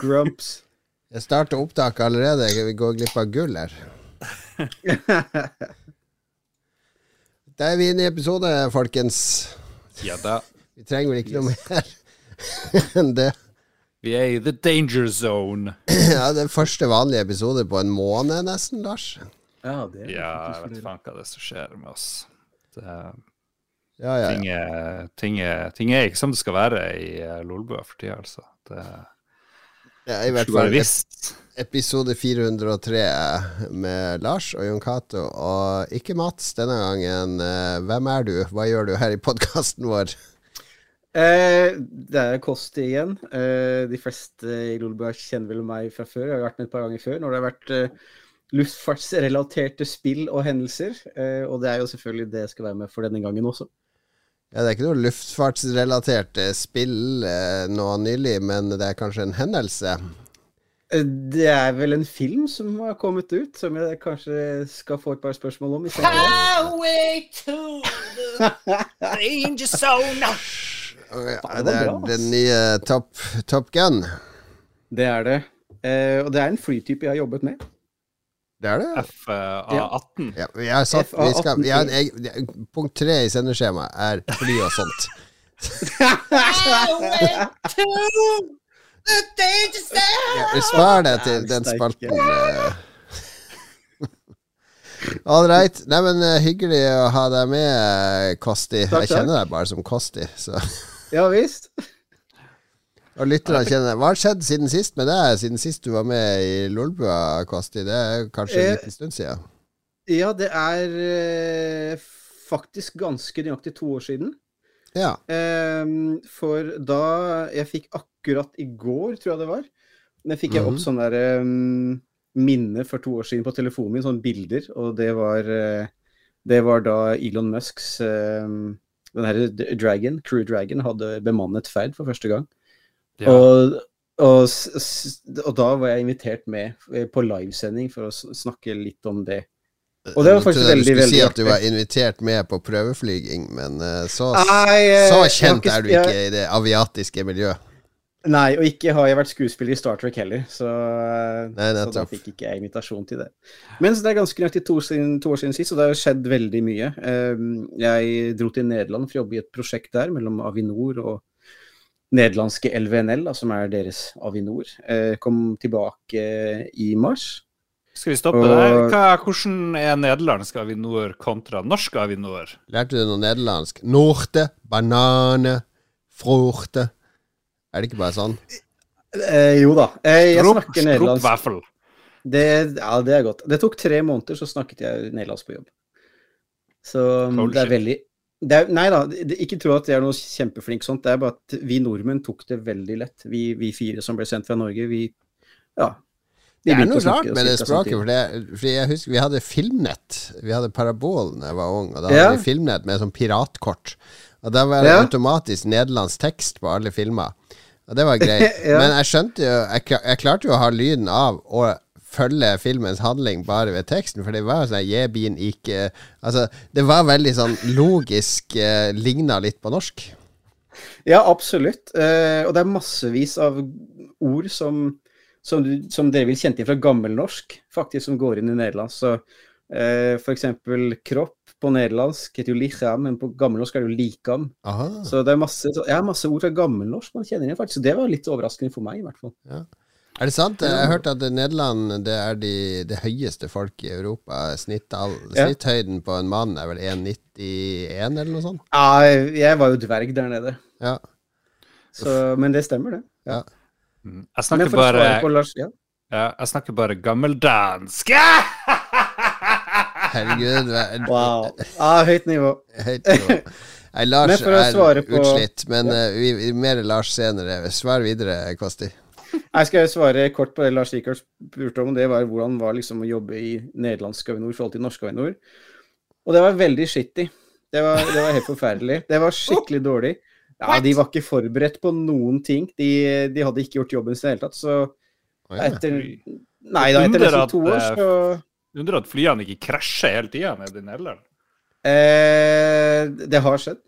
Grumps. Jeg starter opptaket allerede. Vi går glipp av gull her. Da er vi inne i episode, folkens. Ja da. Vi trenger vel ikke noe mer enn det. Vi er i the danger zone. Ja, Det er første vanlige episode på en måned, nesten, Lars. Ja, det er Ja, jeg vet faen hva det er som skjer med oss. Det, Ja, ja, ting, ja. er, ting, er, ting er ikke som det skal være i uh, Lolbua for tida, altså. Det ja I hvert fall visst. episode 403 med Lars og Jon Cato. Og ikke Mats denne gangen. Eh, Hvem er du? Hva gjør du her i podkasten vår? Eh, det er Kosti igjen. Eh, de fleste i Lolbua kjenner vel meg fra før. Jeg har vært med et par ganger før når det har vært eh, luftfartsrelaterte spill og hendelser. Eh, og det er jo selvfølgelig det jeg skal være med for denne gangen også. Ja, Det er ikke noe luftfartsrelatert eh, spill eh, nå nylig, men det er kanskje en hendelse. Eh, det er vel en film som har kommet ut, som jeg kanskje skal få et par spørsmål om. Highway to the danger zone. Ja, det det er den nye Top, top Gun. Det er det. Eh, og det er en flytype jeg har jobbet med. Det er det? FA18. Ja, satt, vi skal, jeg, jeg, jeg, punkt tre i sendeskjemaet er fly og sånt. Ja, vi sparer det til den spalten. eh. All right. Nei, men eh, hyggelig å ha deg med, eh, Kosti. Takk, Jeg kjenner deg bare som Kosti. Så. Ja visst. Og lytterne kjenner. Hva har skjedd siden sist med deg? Siden sist du var med i Lolbua, Kosti? Det er kanskje en Eh, liten stund siden? Ja, det er eh, faktisk ganske nøyaktig to år siden. Ja. Ehm, for da Jeg fikk akkurat i går, tror jeg det var. Men fikk jeg opp Mhm. sånn derre um, minne for to år siden på telefonen min, sånne bilder, og det var eh, Det var da Elon Musks ehm, den her Dragon, Crew Dragon, hadde bemannet ferd for første gang. Ja. Og, og, og da var jeg invitert med eh, på livesending for å snakke litt om det. Og det var faktisk veldig, veldig du veldig, skulle si at du var invitert med på prøveflyging, men eh, så, Nei, eh, så kjent ikke- er du ikke i det aviatiske miljøet. Nei, og ikke har jeg vært skuespiller i Star Trek heller, så, Nei, så da fikk ikke jeg invitasjon til det. Men så det er ganske nøyaktig to, to år siden sist, og det har skjedd veldig mye. Um, Jeg dro til Nederland for å jobbe i et prosjekt der mellom Avinor og nederlandske LVNL, da, som er deres Avinor. Eh, Kom tilbake i mars. Skal vi stoppe Og- der? Hva, hvordan er nederlandsk Avinor kontra norsk Avinor? Lærte du noe nederlandsk? Norte, banane, frorte. Er det ikke bare sånn? Eh, jo da, eh, jeg Strup- snakker nederlandsk. Det, ja, det er godt. Det tok tre måneder, så snakket jeg nederlandsk på jobb. Så Holy det er shit. veldig er, Nei da, ikke tro at det er noe kjempeflink sånt. Det er bare at vi nordmenn tok det veldig lett. Vi, vi fire som ble sendt fra Norge, vi Ja. vi Det er noe rart med det språket. For, det, for, jeg husker Vi hadde filmnett. Vi hadde Parabol da jeg var ung. Og da Ja. hadde vi filmnett med sånn piratkort. Og da var det Ja. automatisk nederlandsk tekst på alle filmer. Og det var greit. Ja. Men jeg skjønte jo jeg, jeg klarte jo å ha lyden av og følge filmens handling bare ved teksten, for det var jo sånn Je bin ikke Altså, det var veldig sånn logisk eh, Ligna litt på norsk. Ja, absolutt. Eh, og det er massevis av ord som, som, du, som dere vil kjente til fra gammelnorsk, faktisk, som går inn i nederlandsk. Så eh, eksempel kropp på nederlandsk heter jo licham, men på gammelnorsk er det jo likam. Aha. Så det er masse, ja, masse ord fra gammelnorsk man kjenner igjen, faktisk. Så det var litt overraskende for meg, i hvert fall. Er det sant? Jeg har hørt at Nederland det er de, det høyeste folk i Europa. Snittall, Snitthøyden på en mann er vel 1,91 eller noe sånt? Ja, jeg var jo dverg der nede, Ja. så, men det stemmer, det. Ja. Ja. Jeg snakker bare, Lars ja. ja, jeg snakker bare gammeldansk. Herregud. Wow. Ah, høyt nivå. Høyt nivå. Nei, Lars er på- utslitt, men vi, vi, mer Lars senere. Svar videre, Kosti. Jeg skal svare kort på det Lars Rikard spurte om. Det var hvordan var liksom å jobbe i nederlandsk Avinor i forhold til norsk Avinor. Og det var veldig shitty. Det var, det var helt forferdelig. Det var skikkelig dårlig. Ja, De var ikke forberedt på noen ting. De, de hadde ikke gjort jobben sin i det hele tatt. Så etter Nei da, etter nesten to år, eh, så Undrer at flyene ikke krasjer hele tida nede i Nederland. eh, Det har skjedd.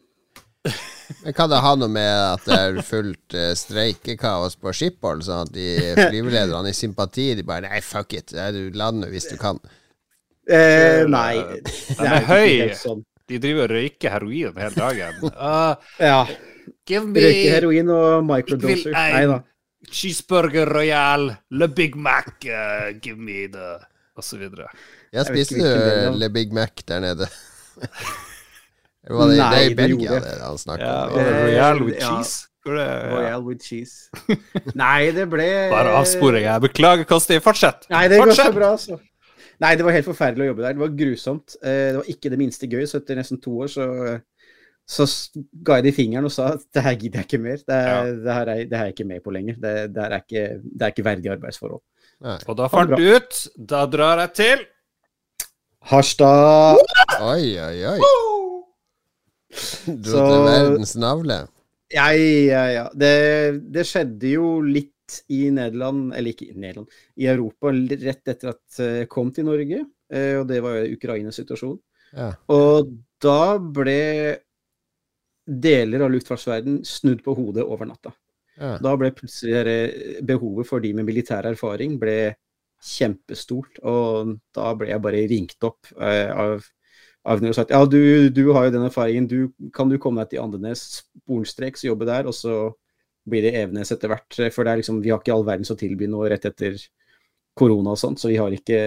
Men kan det ha noe med at det er fullt uh, streikekaos på Schiphol, sånn at de flyvelederne i sympati de bare Nei, fuck it, du lander hvis du kan. Eh, nei, Den det er høy. sånn. De driver og røyker heroin hele dagen. Uh, Ja. give me Røyke heroin og microdoser. Nei da. cheeseburger royal, le Big Mac, uh, give me the Og så videre. Jeg spiste. Le Big Mac der nede. Det var det, det er i Belgia det han snakka Ja, om. royal with cheese. Det, Royal with cheese. Nei, det ble Bare avsporing. Jeg beklager, Kosti. Fortsett. Nei, det går så bra, altså. Nei, det var helt forferdelig å jobbe der. Det var grusomt. Eh, Det var ikke det minste gøy. Så etter nesten to år så, så ga jeg de fingeren og sa at det her gidder jeg ikke mer. Det, er, det, her, er, det her er jeg ikke med på lenger. Det, det, er, ikke, det er ikke verdige arbeidsforhold. Nei. Og da fant du ut Da drar jeg til Harstad! Oi, oi, oi. Dro Så- til verdens navle. Ja, ja, ja. Det, det skjedde jo litt i Nederland, eller ikke i Nederland, i Europa rett etter at jeg kom til Norge. eh, Og det var jo Ukrainas situasjon. Ja. Og da ble deler av luftfartsverden snudd på hodet over natta. Ja. Da ble plutselig behovet for de med militær erfaring ble kjempestort. Og da ble jeg bare ringt opp eh, av Agner og sagt ja, du, du har jo den erfaringen, du, kan du komme deg til Andenes sporenstreks og jobbe der? Og så blir det Evenes etter hvert. For det er liksom, vi har ikke all verdens å tilby nå rett etter korona og sånt, så vi har ikke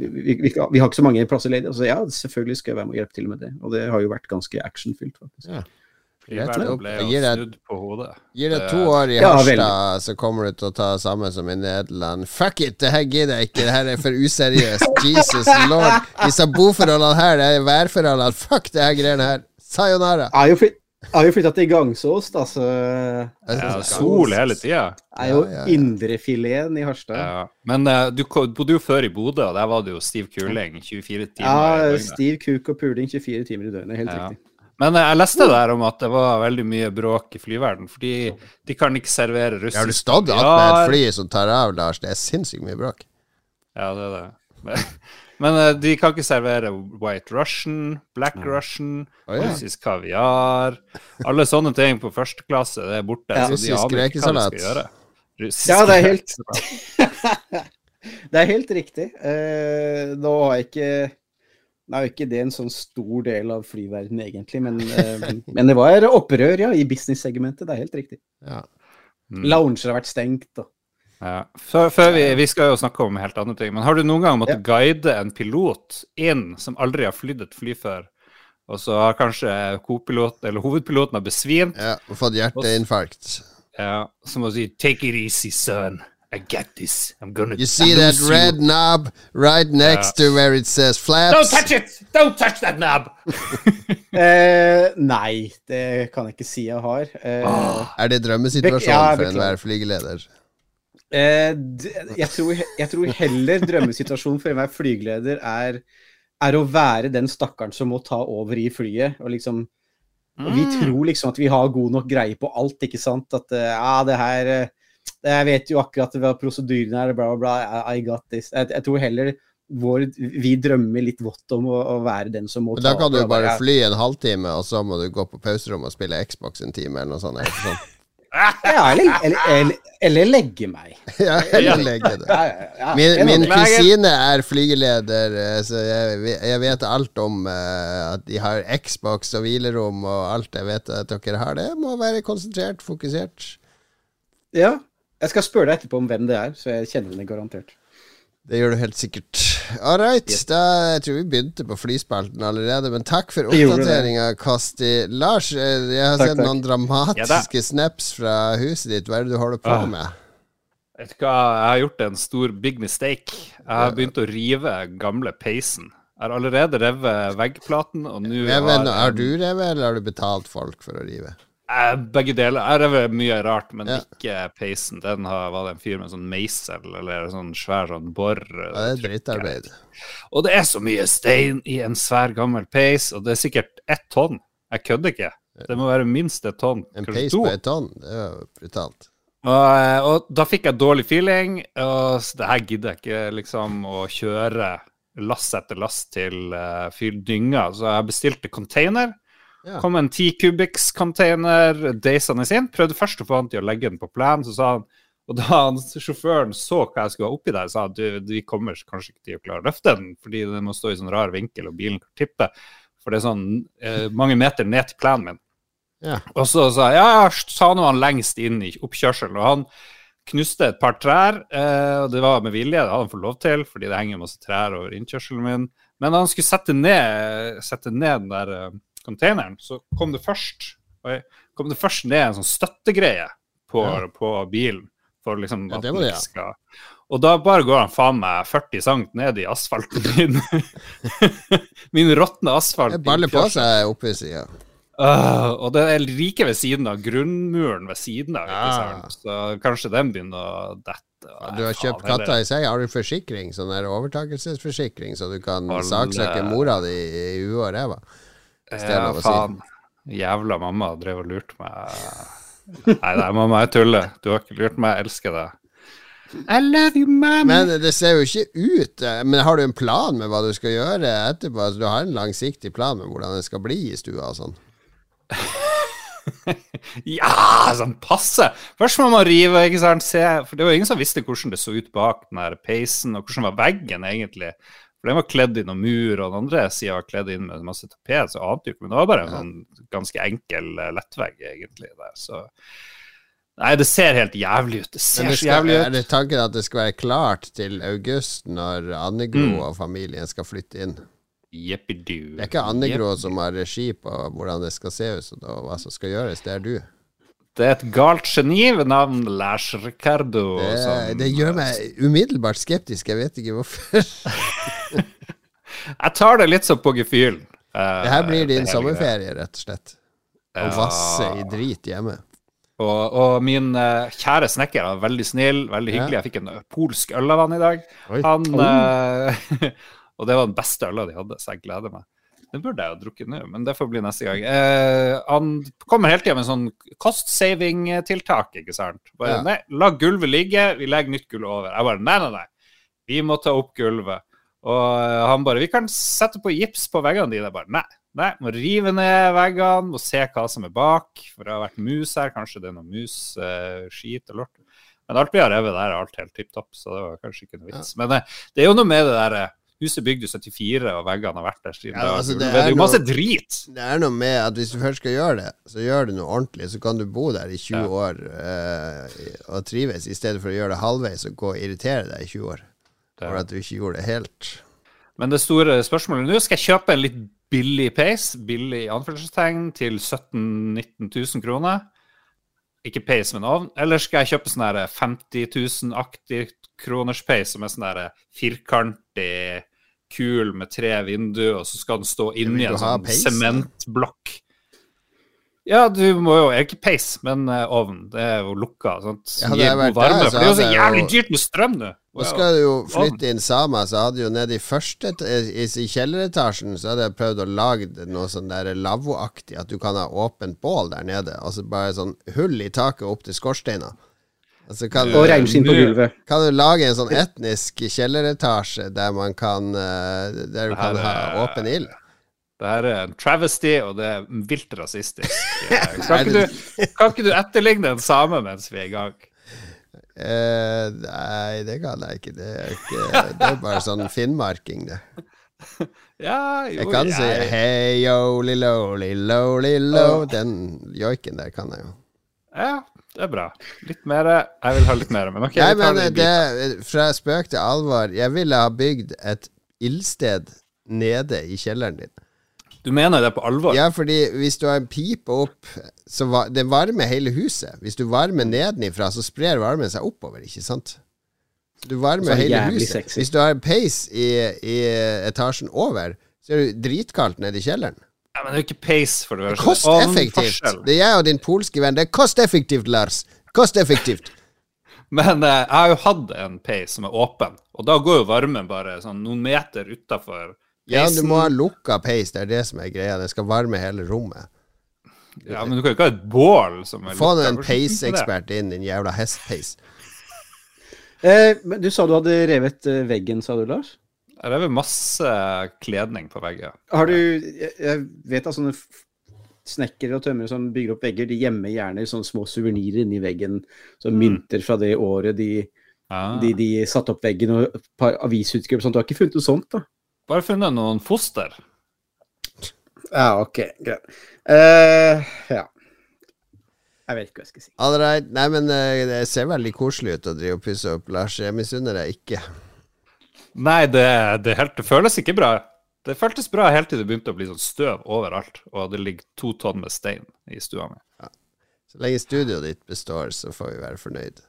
vi, vi, vi, vi har ikke så mange plasser ledige. Så ja, selvfølgelig skal jeg være med og hjelpe til med det. Og det har jo vært ganske actionfylt, faktisk. Ja. Flyvernet ble jo snudd på hodet. Gir det to år i Ja, Harstad, så kommer du til å ta det samme som i Nederland. Fuck it, det her gidder jeg ikke, det her er for useriøst. Jesus lord. Disse boforholdene her, det er værforholdene. Fuck det her greiene her. Sayonara. Jeg har jo, flytta til Gangsås, da, så Ja, sol hele tida. er jo Ja, ja, ja. indrefileten i Harstad. Ja. Men uh, du bodde jo før i Bodø, og der var det jo stiv kuling 24 timer Ja, i døgnet. stiv kuk og puling 24 timer i døgnet. Helt Ja. riktig. Men eh, jeg leste der om at det var veldig mye bråk i flyverden, fordi de kan ikke servere russisk Har du stått med et fly som tar av, Lars? Det er sinnssykt mye bråk. Ja, det er det. Men, men eh, de kan ikke servere white russian, black russian, oh, ja. russisk kaviar Alle sånne ting på første klasse, det er borte. Ja. så de aner ikke hva de skal gjøre. Russisk Ja, det er helt- Det er helt riktig. Uh, nå har jeg ikke Nå er jo ikke det en sånn stor del av flyverdenen, egentlig, men, eh, men det var opprør, ja, i business-segmentet. Det er helt riktig. Ja. Mm. Lounger har vært stengt, og Ja. Før, før vi, vi skal jo snakke om helt andre ting, men har du noen gang måttet guide en pilot inn som aldri har flydd et fly før, og så har kanskje eller hovedpiloten har besvimt, ja og fått hjerteinfarkt. ja, så må du si 'take it easy, son'. I got this. I'm gonna You see that red you. knob right next to where it says Don't touch it! Don't touch that knob! eh, Nei, det kan jeg ikke si jeg har. Eh, Er det drømmesituasjonen ja, for enhver flygeleder? Eh, jeg, tror, jeg tror heller drømmesituasjonen for enhver flygeleder er, er å være den stakkaren som må ta over i flyet. Og liksom og Vi tror liksom at vi har god nok greie på alt, ikke sant? At eh, ja, det her eh, Jeg vet jo akkurat hva prosedyren er, bla, bla, bla. I got this. Jeg, jeg tror heller vår, vi drømmer litt vått om å, å være den som må Men ta da kan du bare Ja, fly en halvtime, og så må du gå på pauserommet og spille Xbox en time, eller noe sånt. eller sånt. Ja, eller, eller, eller, eller legge meg. Ja, eller legge. Ja, ja. Min, min kusine er flygeleder, eh, så jeg, jeg vet alt om uh, at de har Xbox og hvilerom og alt jeg vet at dere har. Det må være konsentrert, fokusert. Ja. Jeg skal spørre deg etterpå om hvem det er, så jeg kjenner henne garantert. Det gjør du helt sikkert. All right, Yes. da jeg tror vi begynte på flyspalten allerede, men takk for oppdateringa, Kasti. Lars, eh, jeg har Takk, sett takk. noen dramatiske snaps fra huset ditt. Hva er det du holder på Ah. med? Vet du hva, jeg har gjort en stor big mistake. Jeg har begynt å rive gamle peisen. Jeg har allerede revet veggplaten, og nå har har du revet, eller har du betalt folk for å rive? Eh, Begge deler. Jeg rev mye rart, men Ja. ikke peisen. Den har, var det en fyr med en sånn meisel eller en sånn svær sånn bor. Ja, det er drittarbeid. Og det er så mye stein i en svær, gammel peis, og det er sikkert ett tonn. Jeg kødder ikke. Det må være minst et tonn. En peis to. på et tonn, det er jo brutalt. Og, eh, og da fikk jeg dårlig feeling, og det her gidder jeg ikke liksom å kjøre lass etter lass til uh, dynga. Så jeg bestilte container, Ja. Kom en 10 Kubix-container deisende inn. Prøvde først å få han til å legge den på plenen, så sa han og da han, sjåføren så hva jeg skulle ha oppi der, sa han du, vi kommer kanskje ikke til å klare å løfte den, fordi den må stå i sånn rar vinkel, og bilen kan tippe. For det er sånn eh, mange meter ned til plenen min. Ja. Og så sa jeg ja, sa nå han lengst inn i oppkjørselen, og han knuste et par trær. Eh, og det var med vilje, det hadde han fått lov til, fordi det henger masse trær over innkjørselen min. Men han skulle sette ned, sette ned den der uh, containeren, så kom det først oi, kom det først ned en sånn støttegreie på, Ja. på bilen. For liksom Ja, det var det, ja. skal Og da bare går han faen meg 40 cm ned i asfalten min. min råtne asfalt. Det baller på seg oppe i sida. Uh, og det er like ved siden av grunnmuren ved siden av. Ja. Så kanskje den begynner å dette. Du har kjøpt katta i seg. Har du forsikring? Sånn der overtakelsesforsikring, så du kan saksøke mora di i huet og ræva? Hvis det er Ja, lov å si. faen. Jævla mamma drev og lurte meg. Nei, nei, mamma, jeg tuller. Du har ikke lurt meg. Jeg elsker deg. I love you, mom. Men det ser jo ikke ut eh, Men har du en plan med hva du skal gjøre etterpå? Altså, du har en langsiktig plan med hvordan det skal bli i stua og sånn? Ja, sånn passe! Først må man rive, ikke sant. Se, for det var ingen som visste hvordan det så ut bak den her peisen, og hvordan var veggen egentlig. For den var kledd inn av mur, og den andre sida var kledd inn med masse tapet, så ante jo ikke. Men det var bare en sånn ganske enkel eh, lettvegg, egentlig. Der, så Nei, det ser helt jævlig ut. Det ser det skal, så jævlig ut. er det tanken at det skal være klart til august, når Annegro Mm. og familien skal flytte inn? Jeppidu. Det er ikke Annegro som har regi på hvordan det skal se ut, og hva som skal gjøres. Det er du. Det er et galt geni ved navn Lars Ricardo. Det, som- det gjør meg umiddelbart skeptisk. Jeg vet ikke hvorfor. Jeg tar det litt som på gefühlen. eh, Det her blir din hele greia. sommerferie, rett og slett. Å vasse i drit hjemme. Og, og min uh, kjære snekker var veldig snill, veldig Ja. hyggelig. Jeg fikk en polsk øl av han i dag. Han, uh, og det var den beste øla de hadde, så jeg gleder meg. Den burde jeg jo drukket nå, men det får bli neste gang. Eh, han kommer hele tida med sånn cost-saving-tiltak, ikke sant. Bare Ja. nei, la gulvet ligge, vi legger nytt gulv over. Jeg bare nei, nei, nei. Vi må ta opp gulvet. Og eh, han bare Vi kan sette på gips på veggene dine. Jeg bare nei. Nei, må rive ned veggene, må se hva som er bak. For det har vært mus her, kanskje det er noe mus, eh, skit og lort. Men alt blir revet der, er alt helt tipp topp, så det var kanskje ikke noe vits. Men eh, det er jo noe med det derre Huset bygde i 74, og veggene har vært der siden Ja, altså, det, det er er jo masse noe- drit. Det er noe med at hvis du først skal gjøre det, så gjør det noe ordentlig. Så kan du bo der i 20 Ja. år eh, og trives, i stedet for å gjøre det halvveis og gå og irritere deg i 20 år. For at du ikke gjorde det helt. Men det store spørsmålet nå skal jeg kjøpe en litt billig peis, billig anførselstegn, til 17 000-19 000 kroner. Ikke peis, men ovn. Eller skal jeg kjøpe sånn her 50 000-aktig kroners peis som er sånn firkantig, kul med tre vinduer, og så skal den stå inni en sånn sementblokk. Ja, du må jo Ikke peis, men eh, ovn. Det er jo lukka. sant? Ja, gir jeg god varme. der, For det er jo så jævlig dyrt med strøm nå. Nå skal du jo flytte inn Sama, så hadde jo nede i første i, i kjelleretasjen Så hadde jeg prøvd å lage noe sånn der lavvoaktig, at du kan ha åpent bål der nede. Altså bare sånn hull i taket opp til skorsteina. Altså kan, Og reinskinn på gulvet. kan du lage en sånn etnisk kjelleretasje der man kan eh, Der du kan ha åpen ild? Det her er en travesty, og det er vilt rasistisk. Kan ikke du, kan ikke du etterligne en same mens vi er i gang? Uh, nei, det kan jeg ikke. Det er, ikke, det er bare sånn finnmarking, det. Ja, jo, Jeg kan si jeg- hei yo lilo lilo lilo Den joiken der kan jeg jo. Ja, det er bra. Litt mer. Jeg vil ha litt mer, men ok. Nei, men det det, fra spøk til alvor. Jeg ville ha bygd et ildsted nede i kjelleren din. Du mener det på alvor? Ja, fordi hvis du har en pipe opp, så var, det varmer hele huset. Hvis du varmer nedenifra, så sprer varmen seg oppover, ikke sant? Du varmer er hele huset. sexy. Hvis du har en peis i, i etasjen over, så er det dritkaldt nede i kjelleren. Ja, men det er jo ikke pace, for det første. Kosteffektivt! effektivt. Det er jeg og din polske venn. Det er kosteffektivt, Lars. Kosteffektivt. Men eh, jeg har jo hatt en peis som er åpen, og da går jo varmen bare sånn noen meter utafor Ja, du må ha lukka peis. Det er det som er greia. Den skal varme hele rommet. Ja, men du kan jo ikke ha et bål som er Få lukket. en peisekspert inn, din jævla hestpeis. Eh, men du sa du hadde revet eh, veggen, sa du, Lars? Jeg vel masse kledning på veggen. Har du Jeg, vet at sånne snekkere og tømmere som bygger opp vegger, de gjemmer gjerne sånne små suvenirer inni veggen. Sånn Mm. mynter fra det året de, Ah. de, de satte opp veggen, og et par avisutskrifter og sånt. Du har ikke funnet noe sånt, da? Bare funnet noen foster. Ja, ok, greit. Uh, ja. Jeg vet ikke hva jeg skal si. All right. Nei, men eh, det ser veldig koselig ut å drive og pusse opp, Lars. Jeg misunner deg ikke. Nei, det, det, helt, det føles ikke bra. Det føltes bra helt til det begynte å bli sånn støv overalt, og det ligger to tonn med stein i stua mi. Så lenge studioet ditt består, så får vi være fornøyd.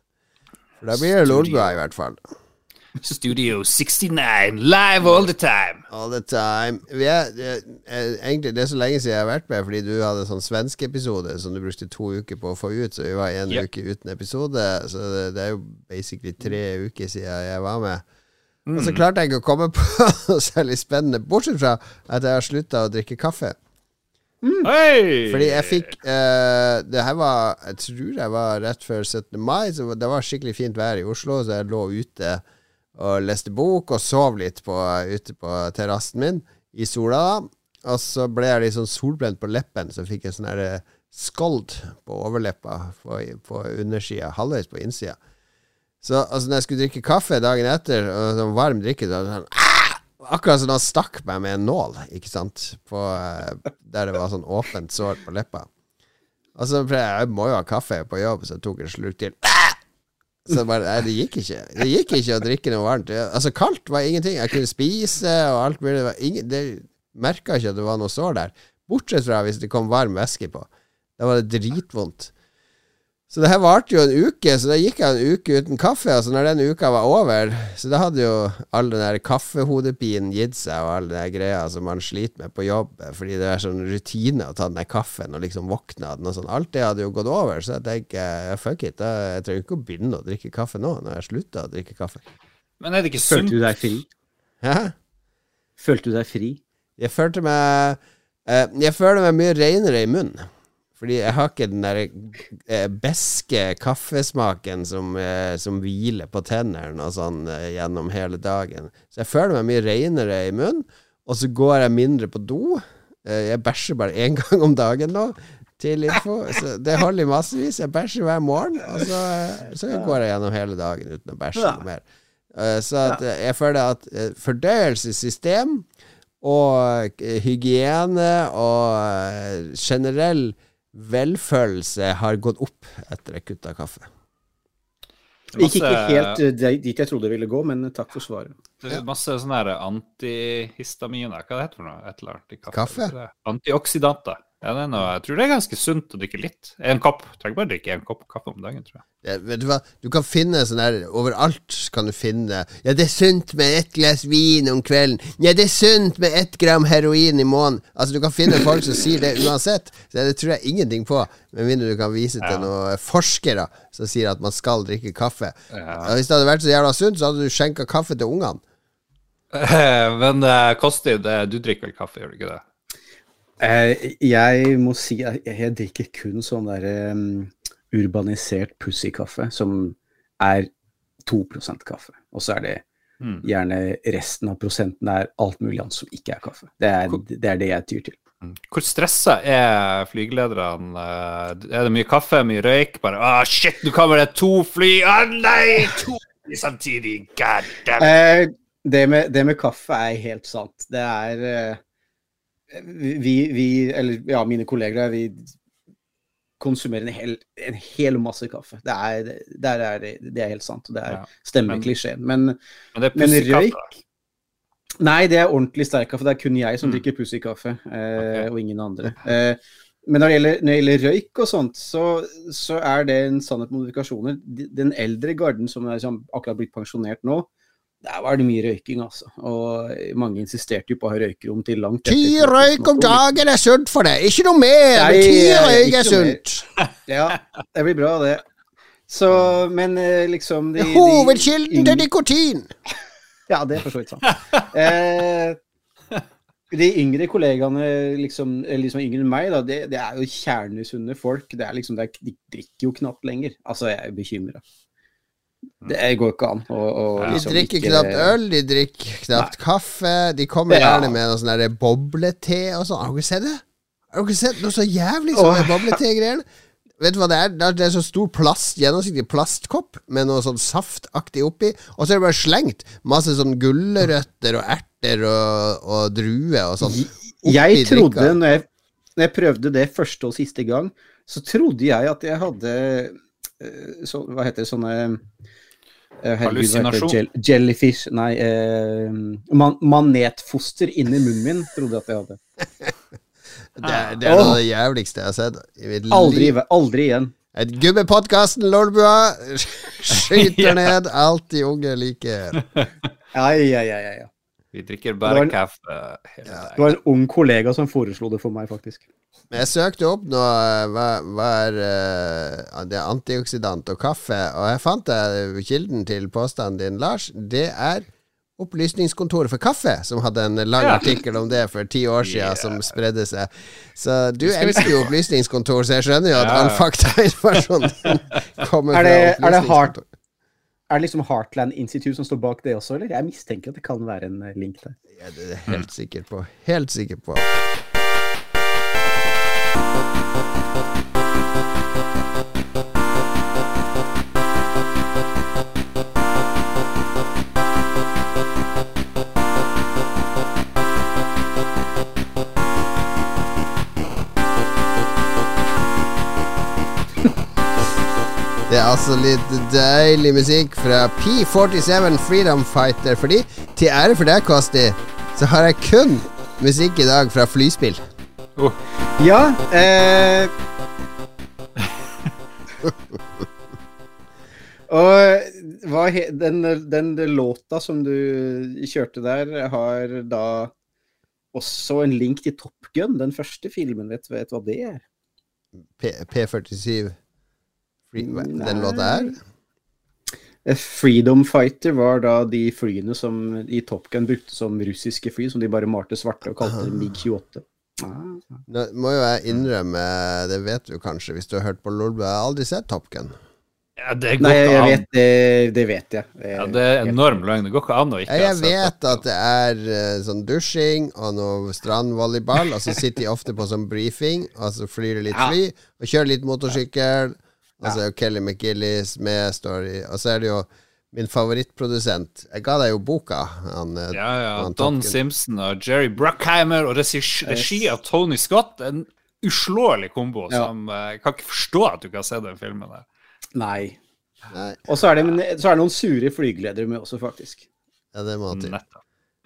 For da blir det Lolbua, i hvert fall. Studio 69, live all the time. All the time. Vi er, det, er, egentlig, det er så lenge siden jeg har vært med, fordi du hadde en sånn svensk episode som du brukte to uker på å få ut, så vi var en yep. uke uten episode. Så det, det er jo basically tre uker siden jeg var med. Og så klarte jeg ikke å komme på noe særlig spennende, bortsett fra at jeg har slutta å drikke kaffe. Hei! Fordi jeg fikk uh, Det her var Jeg tror jeg var rett før 17. mai, så det var skikkelig fint vær i Oslo, så jeg lå ute og leste bok og sov litt på, ute på terrassen min i sola. da Og så ble jeg litt sånn solbrent på leppen, så fikk jeg sånn skold på overleppa på, på undersida, halvveis på innsida. Så altså, når jeg skulle drikke kaffe dagen etter, og sånn varm drikke, så sånn «Ah!» Akkurat som han stakk meg med en nål, ikke sant, på, eh, der det var sånn åpent sår på leppa. Og så prøvde jeg, jeg må jo ha kaffe på jobb, så jeg tok en slurk til. Så bare, nei, det gikk ikke. Det gikk ikke å drikke noe varmt. Altså, kaldt var ingenting. Jeg kunne spise og alt mulig. Det, ingen, det merka ikke at det var noe sår der. Bortsett fra hvis det kom varm væske på. Da var det dritvondt. Så det her varte jo en uke, så da gikk jeg en uke uten kaffe. Altså når den uka var over, så da hadde jo all den der kaffehodepinen gitt seg, og all den der greia som man sliter med på jobb, fordi det er sånn rutine å ta den der kaffen og liksom våkne av den og sånn. Alt det hadde jo gått over, så jeg tenker fuck it, da, jeg trenger ikke å begynne å drikke kaffe nå, når jeg slutta å drikke kaffe. Men er det ikke sunt? Følte du deg fri? Hæ? Følte du deg fri? Jeg følte meg eh, Jeg føler meg mye renere i munnen. Fordi jeg har ikke den der eh, beske kaffesmaken som, eh, som hviler på tennene og sånn eh, gjennom hele dagen. Så jeg føler meg mye renere i munnen, og så går jeg mindre på do. Jeg bæsjer bare én gang om dagen nå, til info. Så det holder i massevis. Jeg bæsjer hver morgen, og så, så går jeg gjennom hele dagen uten å bæsje noe mer. Så at, jeg føler at fordøyelsessystem og hygiene og generell velfølelse har gått opp etter jeg kutta kaffe. Det ikke helt eh, dit jeg trodde det ville gå, men takk for svaret. Det er masse sånne antihistaminer, hva det heter for noe? Et eller annet i kaffe? Kaffe? Er Antioksidanter. Ja, noe, jeg tror det er ganske sunt å drikke litt. En kopp. Trenger bare drikke en kopp kaffe om dagen, tror jeg. Ja, vet du hva, du kan finne sånn her Overalt kan du finne Ja, det er sunt med ett glass vin om kvelden. Ja, det er sunt med ett gram heroin i måneden. Altså, du kan finne folk som sier det uansett. Så det tror jeg ingenting på, med mindre du kan vise til Ja. noen forskere som sier at man skal drikke kaffe. Ja. Hvis det hadde vært så jævla sunt, så hadde du skjenka kaffe til ungene. Men uh, Kostid, eh, du drikker vel kaffe, gjør du ikke det? Eh, jeg må si at jeg, drikker kun sånn der um, urbanisert pussykaffe, som er 2% kaffe. Og så er det Mm. gjerne resten av prosenten er alt mulig annet som ikke er kaffe. Det er det, er det jeg tyr til. Hvor stressa er flygelederne? Eh, Er det mye kaffe, mye røyk? Bare ah, shit, nå kommer det to fly! Å nei! To fly samtidig! God damn! Eh, det, med, det med kaffe er helt sant. Det er eh, vi, vi, eller ja, mine kolleger vi konsumerer en hel, en hel masse kaffe. Det er, det, er, det, er helt sant. og Det er, Ja. stemmer Men- klisjeen. Men Men men røyk Nei, det er ordentlig sterk kaffe. Det er kun jeg som Mm. drikker pussykaffe, eh, okay. og ingen andre. Eh, men når det, gjelder, når det gjelder røyk og sånt, så, så er det en sannhet med modifikasjoner. Den eldre garden som er som akkurat blitt pensjonert nå, der var det mye røyking, altså. Og mange insisterte jo på å ha røykerom til langt Ti røyk om dagen er sunt for deg! Ikke noe mer! Nei, ti røyk er sunt! Ja, det blir bra, det. Så, men eh, liksom de, de Hovedkilden til yng- nikotin! Ja, det er for så vidt sant. Eh, de yngre kollegaene, liksom, eller liksom yngre enn meg, da, det, det er jo kjernesunne folk. Det er liksom, det er, de drikker jo knapt lenger. Altså, jeg er bekymra. Det går ikke an Og, og Ja. De liksom drikker ikke- knapt øl, de drikker knapt kaffe. De kommer Ja. gjerne med noe sånn der boblete og sånn. Har dere sett det? Har dere sett noe så jævlig som sånn, boblete-greiene? Vet du hva det er? Det er- så stor plast, gjennomsiktig plastkopp med noe sånn saftaktig oppi, og så er det bare slengt masse sånn gulrøtter og erter og, og druer og sånn. Jeg trodde, når jeg, når jeg prøvde det første og siste gang, så trodde jeg at jeg hadde så, Hva heter det, sånne eh? Hallusinasjon? Jell, jellyfish Nei, eh, man, manetfoster inni munnen min, trodde jeg at jeg hadde. Det, er- det er noe av det jævligste jeg har sett Jeg Aldri, aldri igjen. Et Gubbepodkasten, Lolbua, skyter Ja. ned alt de unge liker. Ai, ja, ja, ja, ja. Vi drikker bare en- kaffe Det var en ung kollega som foreslo det for meg, faktisk. Men jeg søkte opp nå eh, hva, hva er eh, det er antioksidant og kaffe, og jeg fant det, kilden til påstanden din, Lars. Det er Opplysningskontoret for kaffe, som hadde en lang Ja. artikkel om det for ti år siden, Yeah. som spredde seg. Så du elsker jo opplysningskontor, så jeg skjønner jo at Ja. all faktainformasjonen din kommer Er fra det- er det hardt? Er det liksom Heartland Institute som står bak det også, eller? Jeg mistenker at det kan være en eh, link der. Ja, det er jeg helt sikker på. Helt sikker på. Altså litt deilig musikk fra P47 Freedom Fighter. Fordi, til ære for deg, Kosti, så har jeg kun musikk i dag fra flyspill. Oh, Ja, eh... Og hva he den, den låta som du kjørte der, har da også en link til Top Gun, den første filmen. Vet du vet du hva det er? P P47 Free, Den låta her? Eh, Freedom Fighter var da de flyene som i Top Gun brukte som russiske fly, som de bare malte svarte og kalte MiG-28. Ah. Nå må jo jeg innrømme, det vet du kanskje hvis du har hørt på Lolbu, jeg har aldri sett Top Gun. ja, det går Nei, jeg an. vet det, det vet jeg. Ja, det er enorm løgn. Det går ikke an å ikke jeg vet at det er eh, sånn dusjing og noe strandvolleyball, og så sitter de ofte på sånn briefing, og så flyr de litt fly, og kjører litt motorsykkel. Og så jo Kelly McGillis med, Story, Og så er det jo min favorittprodusent. Jeg ga deg jo boka. Han, eh, Ja, ja. han Don Simpson og Jerry Bruckheimer og regi, regi av Tony Scott. En uslåelig kombo Ja. som eh, Jeg kan ikke forstå at du ikke har sett den filmen der. Nei. Nei, Og så er, det, så er det noen sure flygeledere med også, faktisk. ja, det må til. Nettopp.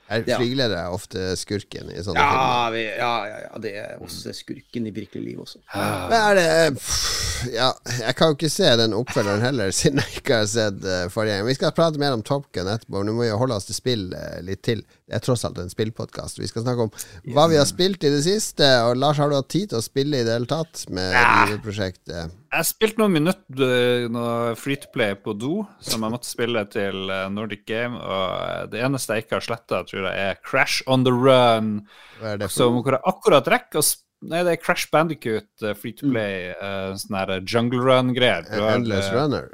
Er Ja. Er ofte skurken i sånne filmer. Ja, vi, ja, ja, ja, det er også skurken i virkelig liv også. Men er det pff, Ja, jeg kan jo ikke se den oppfølgeren heller, siden jeg ikke har sett uh, forrige. Vi skal prate mer om Top Gun etterpå, men nå må vi holde oss til spill eh, litt til. Det er tross alt en spillpodkast. Vi skal snakke om hva vi har spilt i det siste. Og Lars, har du hatt tid til å spille i det hele tatt med Ja. giverprosjektet? Jeg spilte noen minutter eh, noe free to play på do, som jeg måtte spille til eh, Nordic Game. Og eh, det eneste jeg ikke har sletta, tror jeg er Crash on the Run. Hva er det for hvor jeg akkurat rekker å Nei, det er Crash Bandicoot free to play, eh, sånn her jungle run-greier. Endless Runner?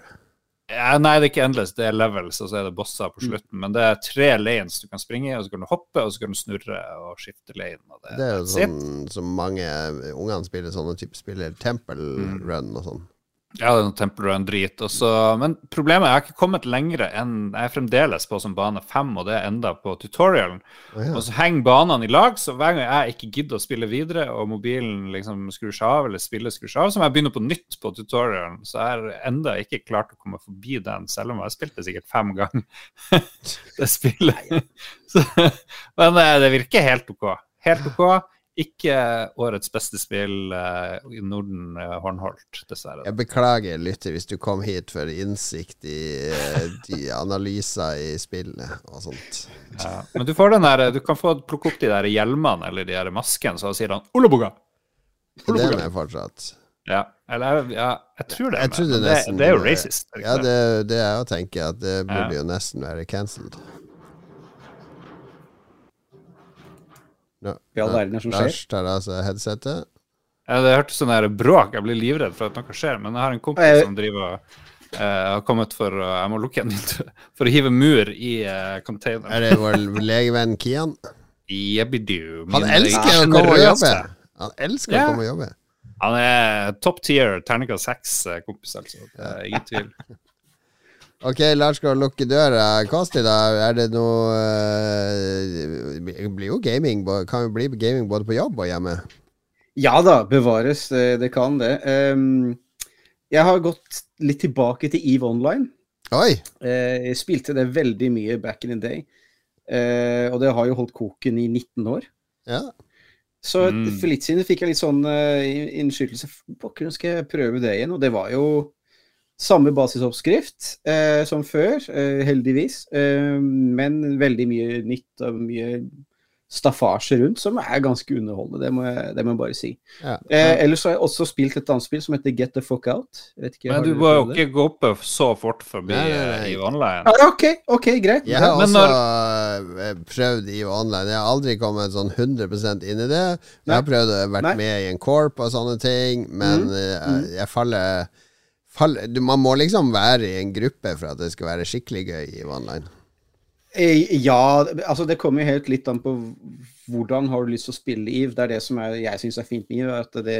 Ja, nei, det er ikke endless, det er levels, og så er det bosser på slutten. Men det er tre lanes du kan springe i, og så kan du hoppe, og så kan du snurre og skifte lane. Og det, Det er jo sånn som mange ungene spiller sånne type spiller. Temple Mm. Run og sånn. Ja, det noe Temple Run-drit. Også, Men problemet er jeg har ikke kommet lenger enn Jeg er fremdeles på som bane fem, og det er enda på tutorialen. Oh, ja. Og så henger banene i lag, så hver gang jeg ikke gidder å spille videre, og mobilen liksom skrur seg av, eller spillet skrur seg av, så må jeg begynne på nytt på tutorialen. Så jeg har enda ikke klart å komme forbi den, selv om jeg har spilt det sikkert fem ganger. det spillet. Så, men eh, det virker helt OK. Helt OK. Ikke årets beste spill eh, i Norden eh, håndholdt, dessverre. Jeg beklager, lytter, hvis du kom hit for innsikt i eh, de analyser i spillet og sånt. Ja. Men du får den der, du kan få plukke opp de der hjelmene eller de der maskene, så sier han 'Olaboga'. Det er med fortsatt. Ja, eller ja, jeg tror det. er Jeg det, nesten det er jo racist. er Ja, det? det, det er å tenke at det burde Ja. jo nesten være cancelled. I all verden er som skjer. Lars tar av seg headsetet. Ja, det hørtes sånn der bråk. Jeg blir livredd for at noe skjer. Men jeg har en kompis Jeg- som driver eh, har kommet for uh, Jeg må lukke igjen vinduet. For å hive mur i uh, containeren. Er det vår legevenn Kian? Jebbidu. Han elsker å komme og jobbe. Han elsker Ja. å komme og jobbe. Han er top tier, terninga seks-kompis, altså. Det er ingen tvil. Ok, Lars skal lukke døra. Kosti, da. Er det noe eh, Det blir jo gaming. Kan jo bli gaming både på jobb og hjemme. Ja da, bevares. eh, Det kan det. Ehm, Jeg har gått litt tilbake til EVE Online. Oi! Eh, Jeg spilte det veldig mye back in the day. Eh, Og det har jo holdt koken i 19 år. Ja. Så Mm. for litt siden fikk jeg litt sånn innskytelse. Pokker, nå skal jeg prøve det igjen. Og det var jo samme basisoppskrift eh, som før, eh, heldigvis. Eh, men veldig mye nytt og mye staffasje rundt, som er ganske underholdende. Det må jeg, det må jeg bare si. ja. Eh, ellers har jeg også spilt et annet spill som heter Get the Fuck Out. Vet ikke, Men du må jo ikke gå opp så fort forbi nei. eh, i online. Ah, OK, ok, greit. Jeg har Men også når... prøvd i online. Jeg har aldri kommet sånn 100 inn i det. Jeg har prøvd å være Nei. med i en corp og sånne ting, men Mm. jeg, jeg faller, faller du, Man må liksom være i en gruppe for at det skal være skikkelig gøy i online. Eh, Ja, altså det kommer jo helt litt an på hvordan har du lyst til å spille EVE. Det er det som er, jeg syns er fint med EVE, at det,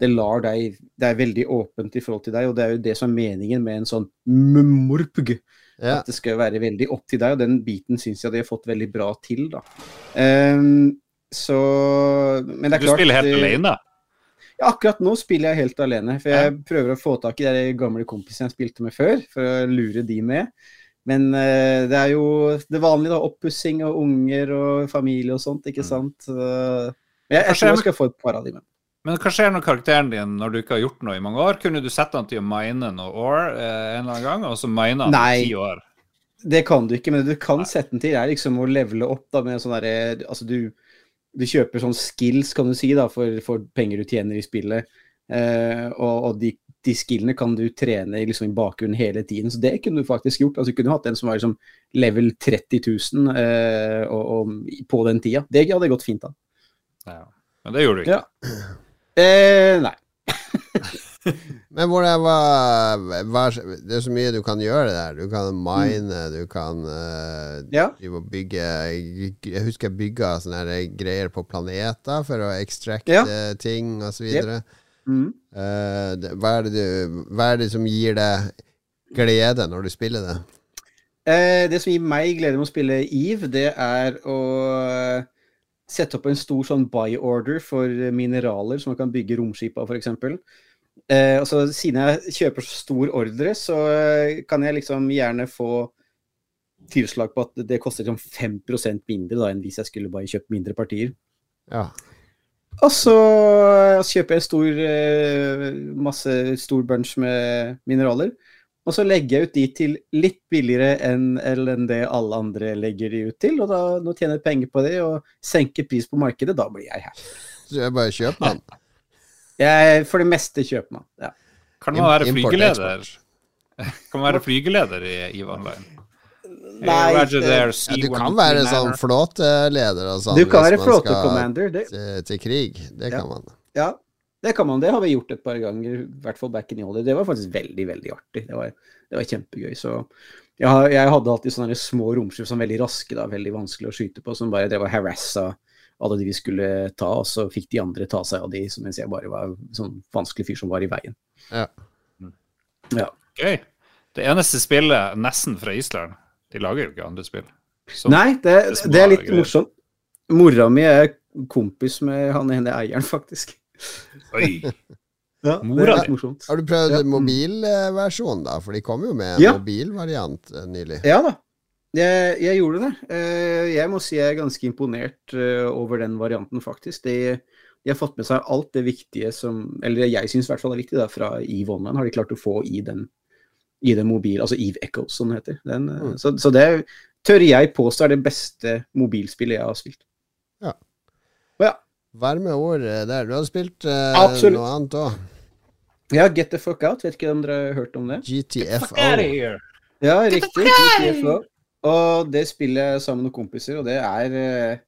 det lar deg Det er veldig åpent i forhold til deg, og det er jo det som er meningen med en sånn mmorpg. Ja. At det skal være veldig opp til deg, og den biten syns jeg de har fått veldig bra til, da. Um, så Men det er Du klart spiller helt alene, alene. Ja, akkurat nå spiller jeg helt alene, for jeg prøver å få tak i de gamle kompisene jeg spilte med før, for å lure de med. Men uh, det er jo det vanlige, da. Oppussing og unger og familie og sånt, ikke sant. Uh, men jeg, jeg tror jeg- skal få et par av de med. Men hva skjer når karakteren din, når du ikke har gjort noe i mange år? Kunne du sette han til å mine noe år eh, en eller annen gang, og så mine han Nei. ti år? Det kan du ikke, men det du kan sette den til, er liksom å levele opp da med sånn derre Altså, du, du kjøper sånn skills, kan du si, da, for, for penger du tjener i spillet. Eh, og og de, de skillene kan du trene i liksom, i bakgrunnen hele tiden. Så det kunne du faktisk gjort. Altså, du kunne hatt en som var liksom level 30 000 eh, og, og, på den tida. Det hadde gått fint, da. Ja. Men det gjorde du ikke. Ja. Eh, nei. Men hvor det var, Det er så mye du kan gjøre der. Du kan mine, du kan uh, Ja. bygge Jeg husker jeg bygga sånne greier på planeter for å extracte Ja. ting og så Yep. Mm. Eh, det, hva, er det du, hva er det som gir deg glede når du spiller det? Eh, det som gir meg glede med å spille Eve, det er å sette opp en stor sånn buy order for mineraler som man kan bygge romskip av, f.eks. Eh, og så siden jeg kjøper så stor ordre, så eh, kan jeg liksom gjerne få tilslag på at det koster liksom 5% mindre da, enn hvis jeg skulle bare kjøpt mindre partier. Ja. Og så eh, kjøper jeg en stor, eh, masse, stor bunch med mineraler. Og så legger jeg ut de til litt billigere enn enn det alle andre legger de ut til. Og da nå tjener jeg penger på det og senker pris på markedet, da blir jeg her. Så jeg bare kjøper den. Jeg, for det meste kjøper man. Ja. Kan man være flygeleder? Kan man være flygeleder i EVE Online? Nei, there, Ja, du kan være sånn flåteleder og sånn. Du kan være flåtekommander. Til, til krig. Det Ja. kan man. ja, det kan man. Det har vi gjort et par ganger, i hvert fall back in the holiday. Det var faktisk veldig, veldig artig. Det var, det var kjempegøy. Så jeg, jeg hadde alltid sånne små romskip som var veldig raske, da, veldig vanskelig å skyte på, som bare drev og harassa alle de vi skulle ta, og så fikk de andre ta seg av de, mens jeg bare var sånn vanskelig fyr som var i veien. Ja. Ja. Gøy. Det eneste spillet nesten fra Island. De lager jo ikke andre spill. Så- Nei, det, det er det er litt greier. morsomt. Mora mi er kompis med han ene eieren, faktisk. Oi. Ja, Mora er di? morsomt. Har du prøvd Ja. mobilversjonen, da? For de kom jo med en Ja. mobilvariant eh, nylig. Ja da, jeg, jeg gjorde det. Eh, Jeg må si jeg er ganske imponert eh, over den varianten, faktisk. De, de har fått med seg alt det viktige som Eller det jeg syns i hvert fall er viktig, da, fra Eve Online, har de klart å få i den, i den mobil, altså Eve Echo, som det heter. Den, eh, Mm. så, så det tør jeg påstå er det beste mobilspillet jeg har spilt. Ja. Og ja. Varme ord der. Du har spilt eh, noe annet òg. ja, Get the fuck out. Vet ikke om dere har hørt om det? GTFO. Ja, riktig. GTFO. Og det spiller jeg sammen med kompiser, og det er eh,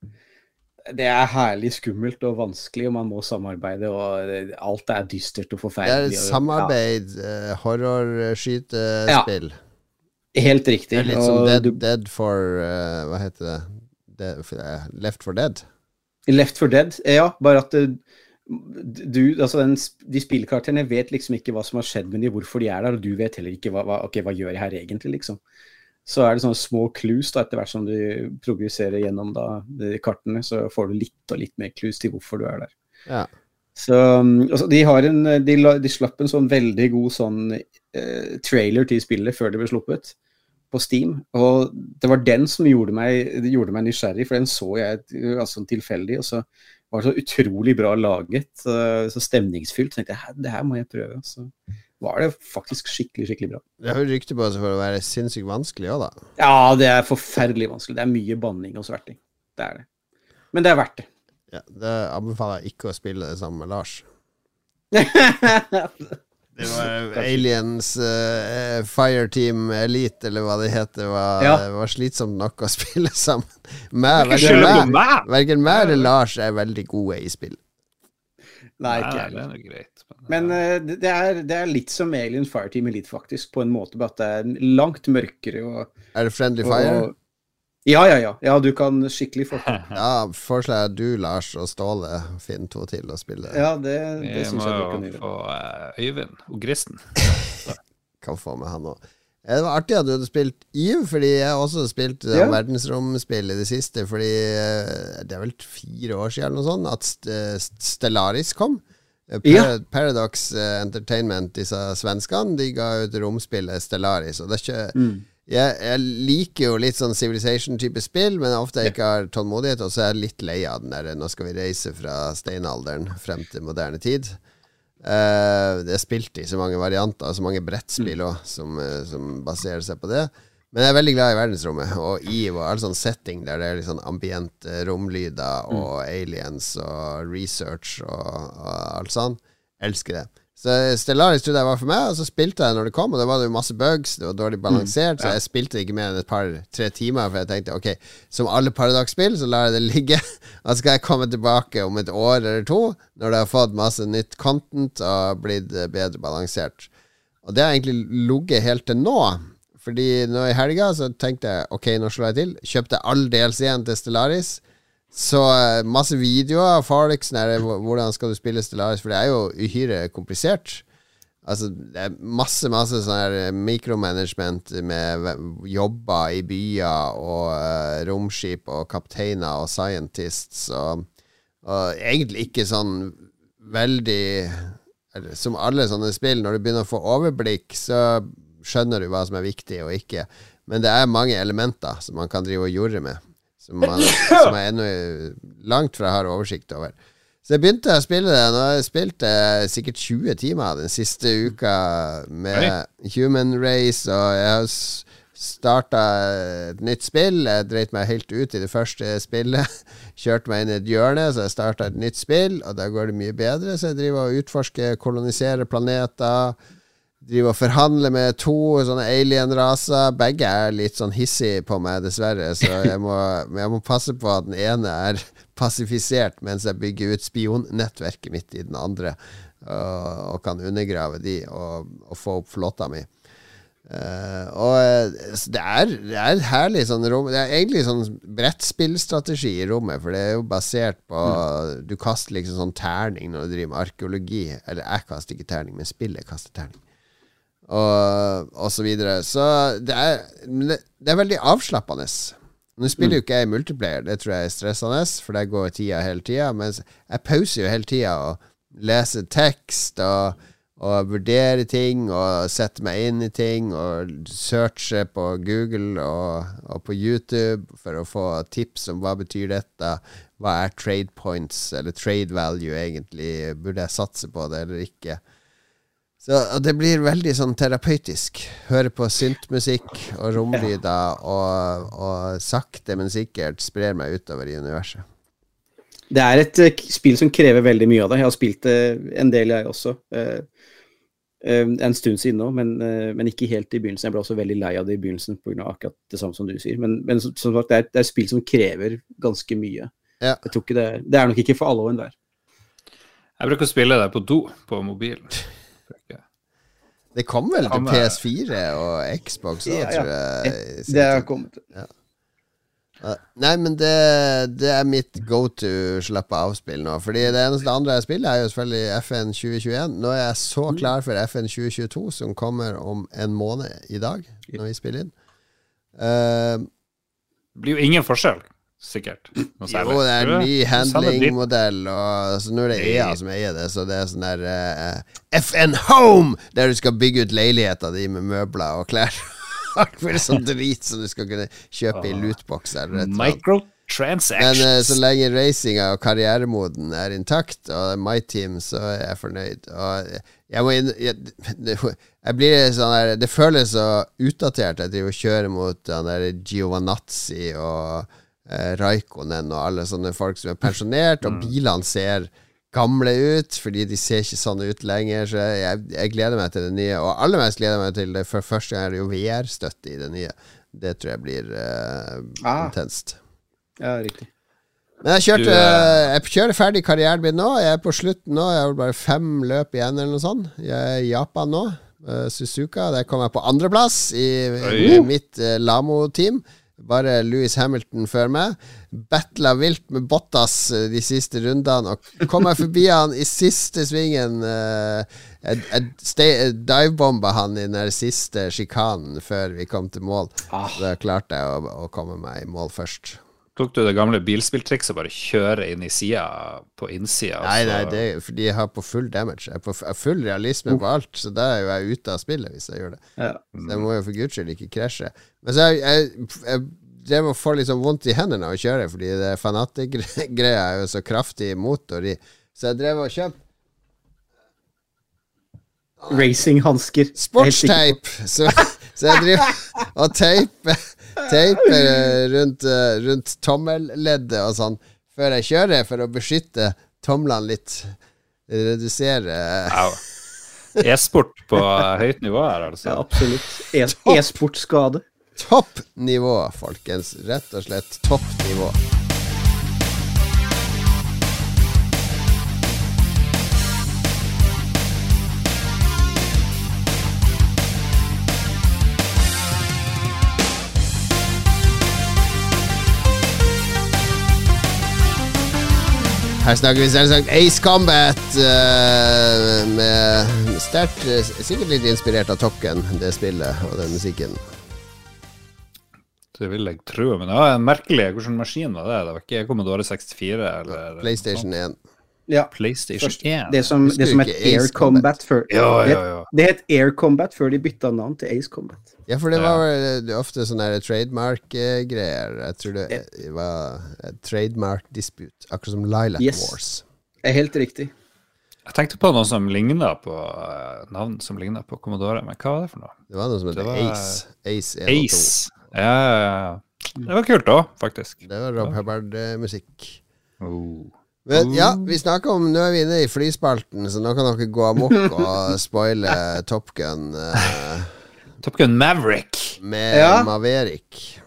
Det er herlig skummelt og vanskelig, og man må samarbeide, og alt er dystert og forferdelig. Det er samarbeid, ja. horrorskytespill. Ja, helt riktig. Det er litt som og Dead, du, dead for uh, Hva heter det? Dead, uh, Left for Dead. Left for Dead, ja. Bare at du, altså den, De spillkarakterene vet liksom ikke hva som har skjedd med dem, hvorfor de er der, og du vet heller ikke hva, hva, ok, hva gjør jeg her egentlig, liksom. Så er det sånne små clues da, etter hvert som du progresserer gjennom da, de kartene, så får du litt og litt mer clues til hvorfor du er der. Ja. Så altså, de, har en, de, de slapp en sånn veldig god sånn eh, trailer til spillet før det ble sluppet på Steam. Og det var den som gjorde meg, gjorde meg nysgjerrig, for den så jeg altså, tilfeldig. Og så var det så utrolig bra laget, så, så stemningsfylt. Så tenkte jeg det her må jeg prøve. Så var det faktisk skikkelig, skikkelig bra. Det har jo rykte på seg for å være sinnssykt vanskelig òg, da. Ja, det er forferdelig vanskelig. Det er mye banning og sverting. Det er det. Men det er verdt det. Ja, det anbefaler jeg ikke å spille det sammen med Lars. Det var Aliens uh, Fireteam Elite, eller hva det heter, var, ja. var slitsomt nok å spille sammen. Meg, verken meg eller Lars er veldig gode i spill. Nei, ikke heller. Men uh, det, er, det, er, litt som Alien Fireteam Elite, faktisk, på en måte, bare at det er langt mørkere. Og, er det Friendly Fire? Og, ja, ja, ja. Ja, du kan skikkelig få Ja, foreslår jeg du, Lars og Ståle finner to til å spille. Ja, det, det syns jeg du kan gjøre. Vi må få uh, Øyvind og Gristen. kan få med han òg. Det var artig at du hadde spilt EVE, fordi jeg også har spilt ja. verdensromspill i det siste. Fordi eh, det er vel fire år siden eller noe sånt at Stellaris kom. Eh, Par ja. Paradox Entertainment, disse svenskene, de ga ut romspillet Stellaris. Og det er ikke mm jeg, jeg, liker jo litt sånn Civilization-type spill, men ofte jeg ikke har tålmodighet, og så er jeg litt lei av den der Nå skal vi reise fra steinalderen frem til moderne tid. Uh, det er spilt i så mange varianter, så mange brettspill òg, mm. som, uh, som, baserer seg på det. Men jeg er veldig glad i verdensrommet og EVE og all sånn setting der det er sånn ambient uh, romlyder mm. og aliens og research og, og alt sånn. Elsker det. Så Stellaris trodde jeg var for meg, og så spilte jeg når det kom, og da var det jo masse bugs, det var dårlig balansert, mm, ja. så jeg spilte ikke mer enn et par-tre timer, for jeg tenkte ok, som alle Paradox-spill, så lar jeg det ligge, og så skal jeg komme tilbake om et år eller to, når det har fått masse nytt content og blitt eh, bedre balansert. Og det har egentlig ligget helt til nå. Fordi nå i helga så tenkte jeg ok, nå slår jeg til. Kjøpte all DLC-en til Stellaris. Så uh, masse videoer av folk sånn hvordan skal du spille Stellaris, for det er jo uhyre komplisert. Altså, det er masse, masse sånn her eh, mikromanagement med jobber i byer og uh, romskip og kapteiner og scientists og, og egentlig ikke sånn veldig eller, Som alle sånne spill, når du begynner å få overblikk, så skjønner du hva som er viktig og ikke. Men det er mange elementer som man kan drive og jorde med som, man, som jeg ennå langt fra har oversikt over. Så jeg begynte å spille det. Nå har jeg spilt det sikkert 20 timer den siste uka med Human Race, og jeg har starta et nytt spill. Jeg dreit meg helt ut i det første spillet. Kjørte meg inn i et hjørne, så jeg starta et nytt spill, og da går det mye bedre. Så jeg driver og utforsker, koloniserer planeter driver og forhandler med to sånne alien-raser. Begge er litt sånn hissige på meg, dessverre, så jeg må, jeg må, passe på at den ene er pasifisert mens jeg bygger ut spionnettverket mitt i den andre, og, og kan undergrave de og, og, få opp flåta mi. Uh, og det er, det er herlig sånn rom Det er egentlig sånn brettspillstrategi i rommet, for det er jo basert på mm. Du kaster liksom sånn terning når du driver med arkeologi. Eller jeg kaster ikke terning, men spillet kaster terning og, og så videre. Så det er, det er veldig avslappende. Nå spiller jo ikke jeg multiplayer, det tror jeg er stressende, for der går tida hele tida. Men jeg pauser jo hele tida og leser tekst og, og vurderer ting og setter meg inn i ting og searcher på Google og, og, på YouTube for å få tips om hva betyr dette. Hva er trade points, eller trade value, egentlig? Burde jeg satse på det eller ikke? Så Det blir veldig sånn terapeutisk. Høre på syntmusikk og romlyder, og, og, sakte, men sikkert sprer meg utover i universet. Det er et uh, spill som krever veldig mye av deg. Jeg har spilt det en del, jeg også. Uh, en stund siden nå, men, men, ikke helt i begynnelsen. Jeg ble også veldig lei av det i begynnelsen pga. akkurat det samme som du sier. Men, men som sagt, det er, det er, et spill som krever ganske mye. Ja. Jeg tror ikke det, det er nok ikke for alle og enhver. Jeg bruker å spille det på do på mobilen. Det kom vel til PS4 og Xbox òg, ja, ja. tror jeg. Det har kommet. Ja. Nei, men det, det er mitt go to slappe av-spill nå. Fordi det eneste andre jeg spiller, er jo selvfølgelig FN 2021. Nå er jeg så Mm. klar for FN 2022, som kommer om en måned i dag, når vi spiller inn. Uh, Det blir jo ingen forskjell, sikkert. Noe særlig. jo, det er en ny handlingmodell, og så nå er det EA som eier det, så det er sånn der uh, FN Home, der du skal bygge ut leiligheta di med møbler og klær. Alt mulig sånn drit som du skal kunne kjøpe i lootboxer. eller et. Men eh, så lenge racinga og karrieremoden er intakt, og er my team, så er jeg fornøyd. Og jeg må inn jeg, det, jeg blir sånn der Det føles så utdatert. Jeg driver og kjører mot han der Giovanazzi og eh, Raikonen og alle sånne folk som er pensjonert, og bilene ser gamle ut, fordi de ser ikke sånn ut lenger. Så jeg, jeg gleder meg til det nye. Og aller mest gleder jeg meg til det for første gang er det jo VR-støtte i det nye. Det tror jeg blir eh, Ah. intenst. Ja, riktig. Men jeg kjørte eh, Jeg kjører ferdig karrieren min nå. Jeg er på slutten nå. Jeg har bare fem løp igjen, eller noe sånt. Jeg er i Japan nå. eh, Suzuka. Der kom jeg på andreplass i, i mitt uh, Lamo-team. Bare Louis Hamilton før meg. Battla vilt med Bottas eh, de siste rundene, og kom jeg forbi han i siste svingen. eh, jeg jeg divebomba han i den siste sjikanen før vi kom til mål. Ah. Da klarte jeg å, å komme meg i mål først. Tok du det gamle bilspilltrikset, bare kjøre inn i sida på innsida? Nei, nei, det er fordi jeg har på full damage. Jeg på har full realisme på alt, så da er jo jeg ute av spillet hvis jeg gjør det. Ja. Så jeg må jo for guds skyld ikke krasje. Men så jeg, jeg, jeg drev og får liksom vondt i hendene av å kjøre, fordi det fanatikk-greia er jo så kraftig motor i. Så jeg drev og kjøpte Racinghansker. sportsteip, så, så jeg driver og teiper Teiper eh, rundt, eh, rundt tommelleddet og sånn før jeg kjører, for å beskytte tomlene litt. Redusere E-sport på høyt nivå her, altså. Ja, absolutt. E-sportskade. Topp nivå, folkens. Rett og slett topp nivå. Her snakker vi selvsagt Ace Combat, Uh, med sterkt eh, Sikkert litt inspirert av Tokken, det spillet og den musikken. Det vil jeg tro. Men det var en merkelig Hvilken maskin var det? Det var ikke Commodore 64 eller PlayStation 1. Ja. PlayStation Først, 1. det som, det som het Air Combat før Ja, ja, det, ja. det het Air Combat før de bytta navn til Ace Combat. Ja, for det var vel det ofte sånne trademark-greier. Jeg tror det det var trademark dispute, akkurat som Lilac Yes. Wars. Det er helt riktig. Jeg tenkte på noe som ligna på eh, navn som ligna på Commodore, men hva var det for noe? Det var noe som het var- Ace. Ace 1 Ace. Ja, ja, ja. Det var kult òg, faktisk. Det var Rob Hubbard-musikk. Oh. Men ja, vi snakker om Nå er vi inne i flyspalten, så nå kan dere gå amok og spoile Top Gun Uh, Top Gun Maverick. med Ja. Maverick.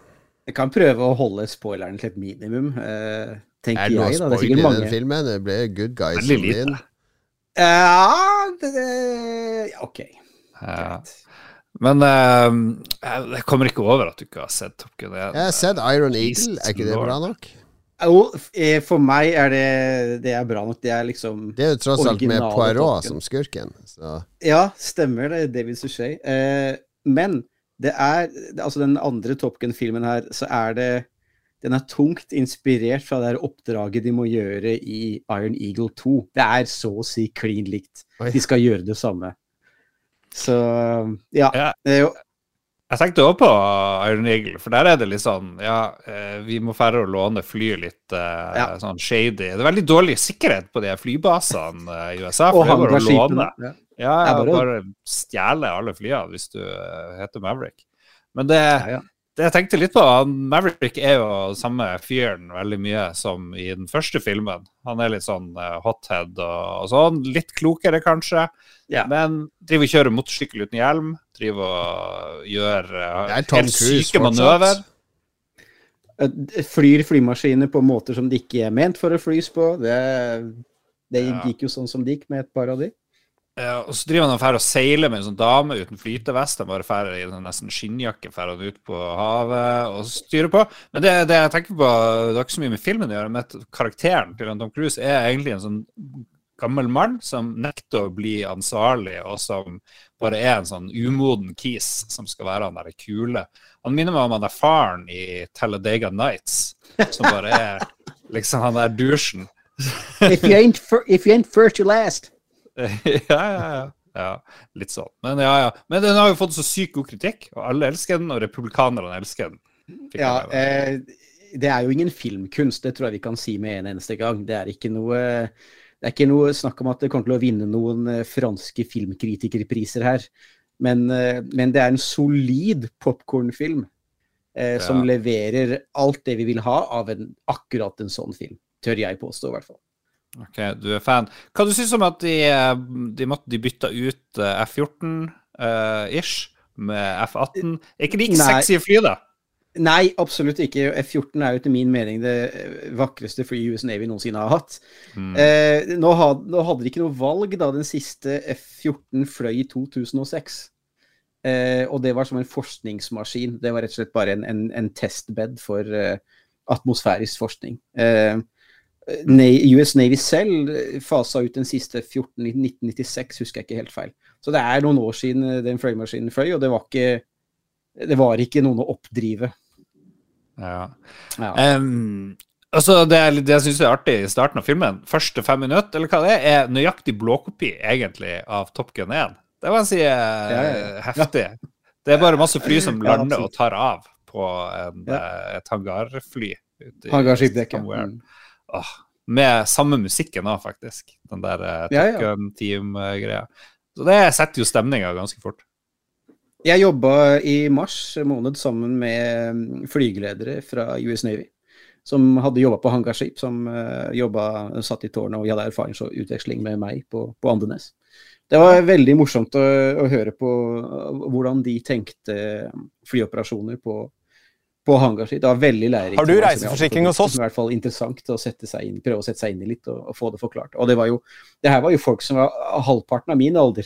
Jeg kan prøve å holde spoileren til et minimum, Uh, tenker Er det noe jeg. da. Det er spoil i sikkert den filmen? Det ble good guys som lite. Ja, det, det, ja, OK. Ja. Men uh, jeg kommer ikke over at du ikke har sett Top Gun Jeg, Jeg har sett Iron Eagle. Er ikke det bra nok? Jo, eh, for meg er det Det er bra nok. Det er liksom Det er jo tross alt med Poirot som skurken. Så Ja, stemmer det, David Suchet. Eh, men det er Altså, den andre Top Gun-filmen her, så er det Den er tungt inspirert fra det her oppdraget de må gjøre i Iron Eagle 2. Det er så å si klin likt. De skal gjøre det samme. Så ja. Ja. Det er jo Jeg tenkte også på Iron Eagle, for der er det litt sånn Ja, eh, vi må færre å låne fly litt uh, Ja. sånn shady. Det er veldig dårlig sikkerhet på de flybasene eh, i USA. Og For det er bare å låne. Ja. Ja, bare bare stjele alle flyene hvis du heter Maverick. Men det, ja. Det jeg tenkte litt på han, Maverick er jo samme fyren veldig mye som i den første filmen. Han er litt sånn eh, hothead og, og sånn. Litt klokere, kanskje. Ja. Men driver og kjører motorsykkel uten hjelm. Driver og gjør eh, er helt syke manøver. Eh, Flyr flymaskiner på måter som de ikke er ment for å flys på. Det, det Ja. gikk jo sånn som det gikk med et par av de. Ja, og så driver han og og seiler med en sånn dame uten flytevest. Han bare drar i en sånn nesten skinnjakke fer han ut på havet og styrer på. Men det, det jeg tenker på, det har ikke så mye med filmen å gjøre, men karakteren til Tom Cruise er egentlig en sånn gammel mann som nekter å bli ansvarlig, og som bare er en sånn umoden kis som skal være han der kule. Han minner meg om han der faren i Talladega Nights, som bare er liksom han der dusjen. If you ain't, if you ain't first, you last. ja, ja, ja. Ja, litt sånn. Men ja, ja. Men den har jo fått så sykt god kritikk, og alle elsker den, og republikanerne elsker den. Fikk Ja, eh, det er jo ingen filmkunst, det tror jeg vi kan si med en eneste gang. Det er ikke noe, det er ikke noe snakk om at det kommer til å vinne noen eh, franske filmkritikerpriser her. Men, eh, men det er en solid popkornfilm eh, som Ja. leverer alt det vi vil ha av en, akkurat en sånn film. Tør jeg påstå, i hvert fall. Ok, du er fan. Hva du syns om at de, eh, de, måtte, de bytta ut eh, F-14-ish med F-18? Er ikke like Nei. sexy fly, da? Nei, absolutt ikke. F-14 er jo til min mening det eh, vakreste flyet US Navy noensinne har hatt. Mm. Eh, nå, had, nå hadde de ikke noe valg da den siste F-14 fløy i 2006. Eh, og det var som en forskningsmaskin. Det var rett og slett bare en, en, en testbed for eh, atmosfærisk forskning. Eh, US Navy selv eh, fasa ut den siste F-14 1996, husker jeg ikke helt feil. Så det er noen år siden eh, den fløymaskinen fløy, og det var ikke, det var ikke noen å oppdrive. Ja. Ja. Um, altså, det, det jeg syns er artig i starten av filmen, første fem minutter, eller hva det er, er nøyaktig blåkopi egentlig av Top Gun 1. Det må jeg si er Ja, ja, heftig. Det er bare masse fly som lander og tar av på en, Ja. eh, et hangarfly. Hangarskipdekket. Mm. Åh, med samme musikken òg, faktisk. Den der uh, Ja, Top ja. Team-greia. Så det setter jo stemninga ganske fort. Jeg jobba i mars måned sammen med mm, flygeledere fra US Navy. Som hadde jobba på hangarskip, som uh, jobba, satt i tårnet og hadde erfaringsutveksling med meg på, på Andenes. Det var veldig morsomt å, å høre på uh, hvordan de tenkte flyoperasjoner på, på hangarskip. Det var veldig lærerikt. Har du reiseforsikring hos oss? I hvert fall interessant å sette seg inn, prøve å sette seg inn i litt og, og få det forklart. Og det var jo Det her var jo folk som var halvparten av min alder.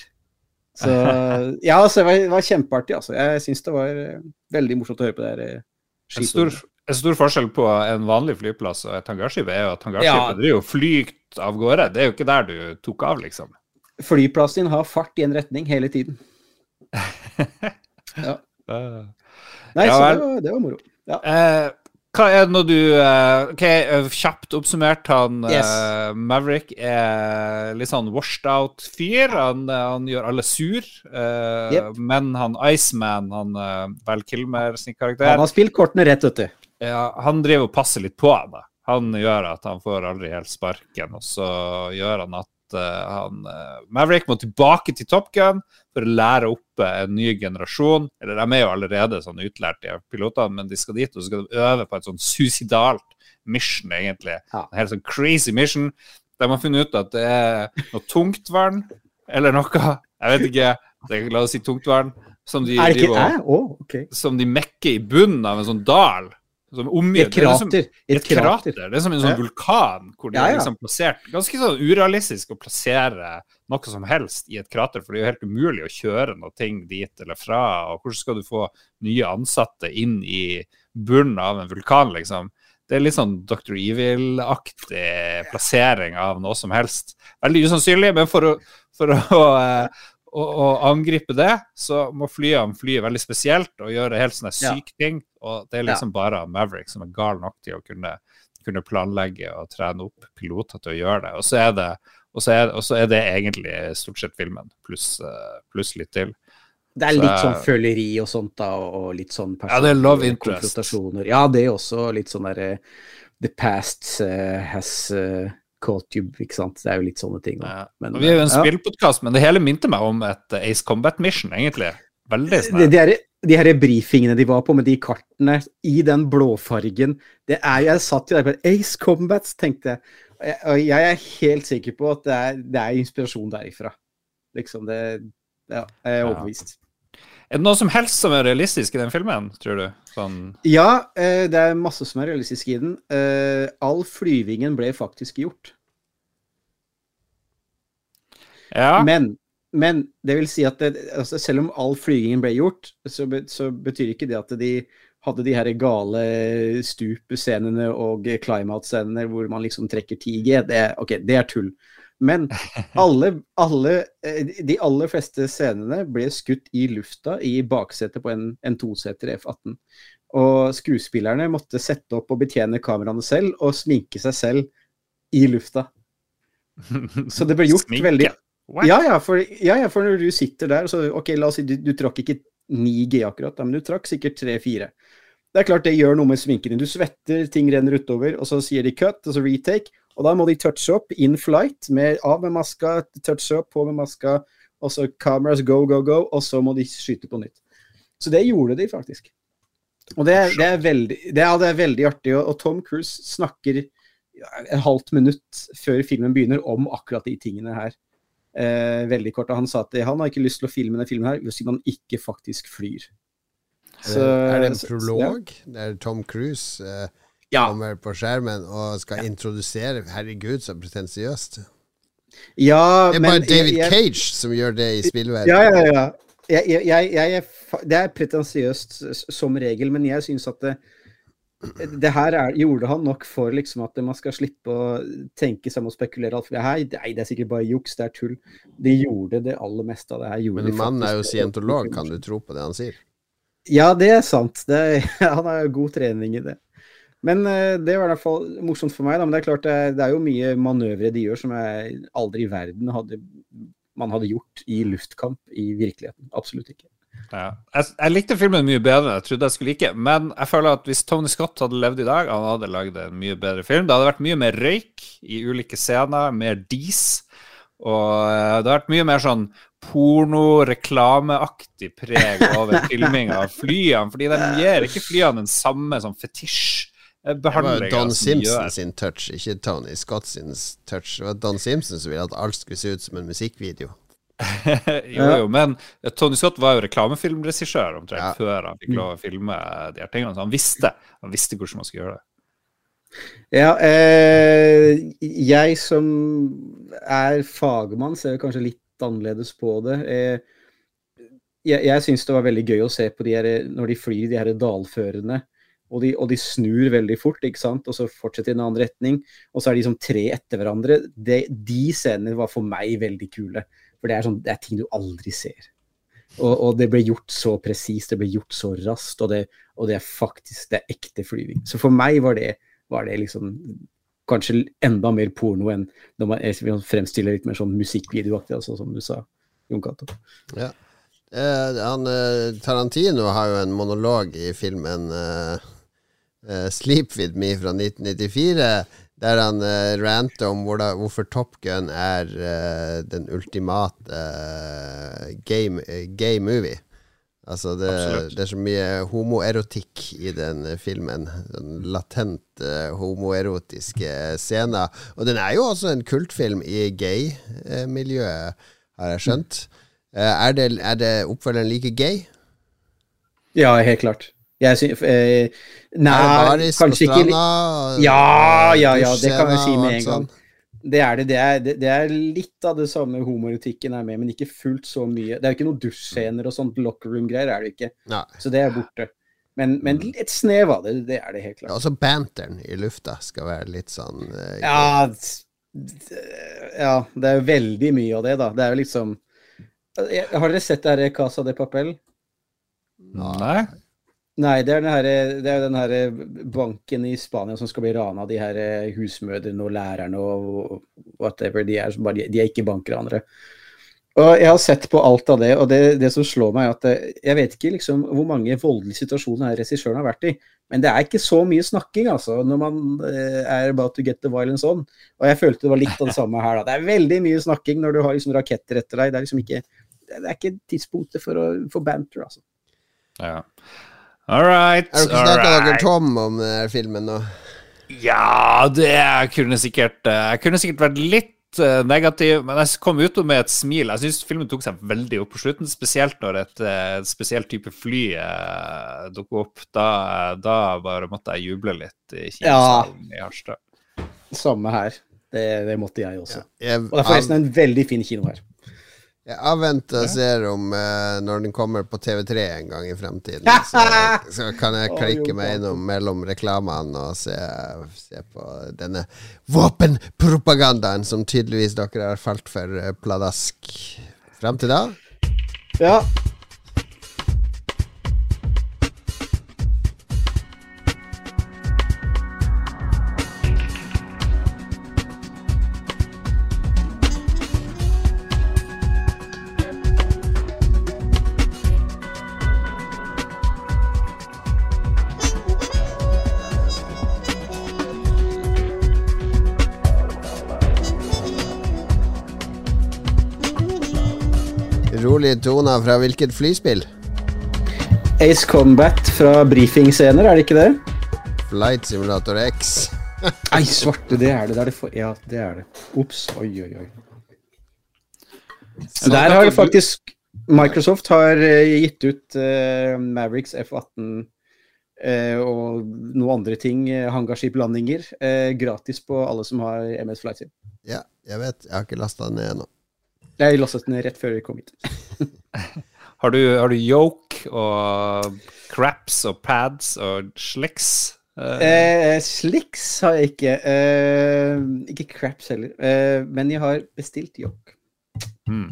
Så ja, altså, det var, det var kjempeartig, altså. Jeg syns det var eh, veldig morsomt å høre på det her. eh, En stor, en stor forskjell på en vanlig flyplass og et hangarskip er jo at hangarskipet Ja. det jo flygt av gårde. Det er jo ikke der du tok av, liksom. Flyplassen din har fart i en retning hele tiden. Eh, Nei, Ja så det var, det var moro. Ja. Eh, hva er det når du eh, Ok, eh, kjapt oppsummert, han eh, Yes. Maverick er litt sånn washed out fyr. Han, han gjør alle sur. eh, Yep. Men han Iceman, han Val Kilmer sin karakter Han har spilt kortene rett, vet du. Ja, han driver og passer litt på han, da. Han gjør at han får aldri helt sparken, og så gjør han at han Maverick må tilbake til Top Gun for å lære opp eh, en ny generasjon. Eller de er jo allerede sånn utlært, de pilotene, men de skal dit, og så skal de øve på et sånn suicidalt mission, egentlig. Ja. En helt sånn crazy mission. De har funnet ut at det er noe tungtvern eller noe, jeg vet ikke, la oss si tungtvern, som de Er det ikke de, Æ? Å, som de mekker i bunnen av en sånn dal. Som I omgitt, et det er som, krater. Et et krater. krater. Det er som en sånn vulkan, hvor de Ja, har ja. liksom plassert Ganske sånn urealistisk å plassere noe som helst i et krater, for det er jo helt umulig å kjøre noe ting dit eller fra. Og hvordan skal du få nye ansatte inn i bunnen av en vulkan, liksom? Det er litt sånn Dr. Evil-aktig plassering av noe som helst. Veldig usannsynlig, men for å, for å, eh, å, å angripe det, så må flyene fly veldig spesielt og gjøre helt sånne syke ting. Og det er liksom bare Maverick som er gal nok til å kunne, kunne planlegge og trene opp piloter til å gjøre det. Og så er det, og så er, er det egentlig stort sett filmen, pluss plus litt til. Det er Så litt sånn føleri og sånt, da, og litt sånn Ja, det er love interest. Ja, det er også litt sånn derre The past uh, has uh, caught you, ikke sant. Det er jo litt sånne ting. da. Ja. Men, vi er jo en ja. spillpodkast, men det hele minte meg om et eh, Ace Combat Mission, egentlig. Veldig snart. De, det her, de her brifingene de var på med de kartene i den blåfargen det er, Jeg satt jo der på Ace Combats, tenkte jeg. Og jeg. Er helt sikker på at det er, det er inspirasjon derifra. Liksom det Ja, jeg er Ja. overbevist. Er det noe som helst som er realistisk i den filmen, tror du? Sånn Ja, eh, det er masse som er realistisk i den. Eh, all flyvingen ble faktisk gjort. Ja. Men men det vil si at det, altså selv om all flygingen ble gjort, så, så, betyr ikke det at de hadde de her gale stup-scenene og climate-scenene hvor man liksom trekker 10G. Det, ok, det er tull. Men alle, alle, eh, de aller fleste scenene ble skutt i lufta i baksetet på en, en toseter F-18. Og skuespillerne måtte sette opp og betjene kameraene selv og sminke seg selv i lufta. Så det ble gjort Sminke. veldig ja ja, for, ja ja, for, når du sitter der så, Ok, la oss si du, du trakk ikke 9G akkurat, men du trakk sikkert 3-4. Det er klart det gjør noe med sminken din. Du svetter, ting renner utover, og så sier de cut, og så retake. Og da må de touche opp in flight, med, av med maska, touche opp, på med maska, og så cameras go, go, go, og så må de skyte på nytt. Så det gjorde de faktisk. Og det, det, er, veldig, det, ja, det er veldig artig. Og, og Tom Cruise snakker et halvt minutt før filmen begynner om akkurat de tingene her. Eh, veldig kort. Og han sa at han har ikke lyst til å filme denne filmen her hvis man ikke faktisk flyr. Så, er det en prolog ja. der Tom Cruise eh, ja. kommer på skjermen og skal ja. introdusere Herregud, så pretensiøst. Ja, det er bare David jeg, Cage som gjør det i spillverdenen. Ja, ja, ja. Jeg, jeg, det er pretensiøst som regel, men jeg syns at det, det her er, gjorde han nok for liksom at man skal slippe å tenke seg og spekulere alt. Nei, det er sikkert bare juks, det er tull. De gjorde det aller meste av det her. Men mannen er jo scientolog, kan du tro på det han sier? Ja, det er sant. Det, han har jo god trening i det. Men uh, det var i hvert fall morsomt for meg. Da. Men det er klart det, det er jo mye manøvre de gjør som jeg aldri i verden hadde, man hadde gjort i luftkamp i virkeligheten. Absolutt ikke. Ja. Jeg, jeg, likte filmen mye bedre enn jeg trodde jeg skulle like, men jeg føler at hvis Tony Scott hadde levd i dag, han hadde lagd en mye bedre film. Det hadde vært mye mer røyk i ulike scener, mer dis. Og eh, det hadde vært mye mer sånn porno-reklameaktig preg over filminga av flyene, fordi de gir ikke flyene den samme sånn fetisj. Det var Don Simpson sin touch, ikke Tony Scott sin touch. Det var Don Simpson som ville at alt skulle se ut som en musikkvideo. Jo, jo, men Tony Scott var jo reklamefilmregissør omtrent ja. før han fikk lov å filme de her tingene. Så han visste, han visste hvordan man skulle gjøre det. Ja, eh, jeg som er fagmann, ser kanskje litt annerledes på det. Eh, jeg jeg syns det var veldig gøy å se på de her, når de flyr de her dalførene. Og de, og de, snur veldig fort, ikke sant? og så fortsetter i en annen retning. Og så er de som tre etter hverandre. De, de scenene var for meg veldig kule. For det er, sånn, det er ting du aldri ser. Og, og det ble gjort så presist, det ble gjort så raskt, og det, og det, er faktisk det er ekte flyving. Så for meg var det, var det liksom kanskje enda mer porno enn når man fremstiller litt mer sånn musikkvideoaktig, altså, som du sa, Jon Cato. Ja. Eh, han, eh, Tarantino har jo en monolog i filmen eh, eh 'Sleep With Me' fra 1994 der han uh, ranter om hvor da, hvorfor Top Gun er uh, den ultimate uh, game, gay movie. Altså det, det, er så mye homoerotikk i den filmen. Den latent uh, homoerotiske scener. Og den er jo også en kultfilm i gay-miljøet, har jeg skjønt. Uh, er, det, er det oppfølgeren like gay? Ja, helt klart. Jeg synes, eh, nei, kanskje ikke Ja, ja, ja, det kan vi si med en gang. Det er det. Det er, det er litt av det samme homoerotikken er med, men ikke fullt så mye. Det er jo ikke noen dusjscener og sånt locker room-greier, er det ikke. Nei. Så det er borte. Men, men, mm. et snev av det, det er det helt klart. Ja, også banteren i lufta skal være litt sånn eh, ja, ja, det er jo veldig mye av det, da. Det er jo liksom Har dere sett det her Casa de Papel? Nei. Nei, det er, den er den her banken i Spania som skal bli rana, de her eh, husmødrene og lærerne og whatever. De er, bare, de er ikke bankranere. Og Jeg har sett på alt av det, og det, det som slår meg, er at eh, jeg vet ikke liksom hvor mange voldelige situasjoner regissøren har vært i, men det er ikke så mye snakking altså, når man eh, er about to get the violence on. Og jeg følte det var litt av det samme her. da. Det er veldig mye snakking når du har liksom raketter etter deg. Det er liksom ikke, ikke tidspunktet for, å, for banter, altså. Ja. All right. Har dere snakka dere tom om denne filmen nå? Ja, det kunne sikkert eh, Jeg kunne sikkert vært litt uh, negativ, men jeg kom ut med et smil. Jeg syns filmen tok seg veldig opp på slutten, spesielt når et, et eh, spesielt type fly eh, dukket opp. Da, da, bare måtte jeg juble litt i kinosalen ja. i Harstad. Samme her. Det, det, måtte jeg også. Ja, jeg, og det er forresten en veldig fin kino her. Jeg avventer og ser om eh, når den kommer på TV3 en gang i fremtiden. Så, så kan jeg klikke meg innom mellom reklamene og se, se på denne våpenpropagandaen som tydeligvis dere har falt for eh, pladask. Fram til da Ja. Rolige fra hvilket flyspill? Ace Combat fra brifingscener, er det ikke det? Flight Simulator X. Nei, svarte, det er det. det, er det for... Ja, det er det. Ops. Oi, oi, oi. Der har faktisk Microsoft har eh, gitt ut uh, Mavericks F-18 uh, og noen andre ting, uh, hangarskiplandinger, eh, gratis på alle som har MS Flight Sim. Ja, jeg vet. Jeg har ikke lasta den ned ennå. Jeg lastet den ned rett før vi kom hit. Har du, har du yoke og craps og pads og slicks? Eh, Eh, slicks har jeg ikke. Eh, ikke craps heller. Eh, men jeg har bestilt yoke. Mm.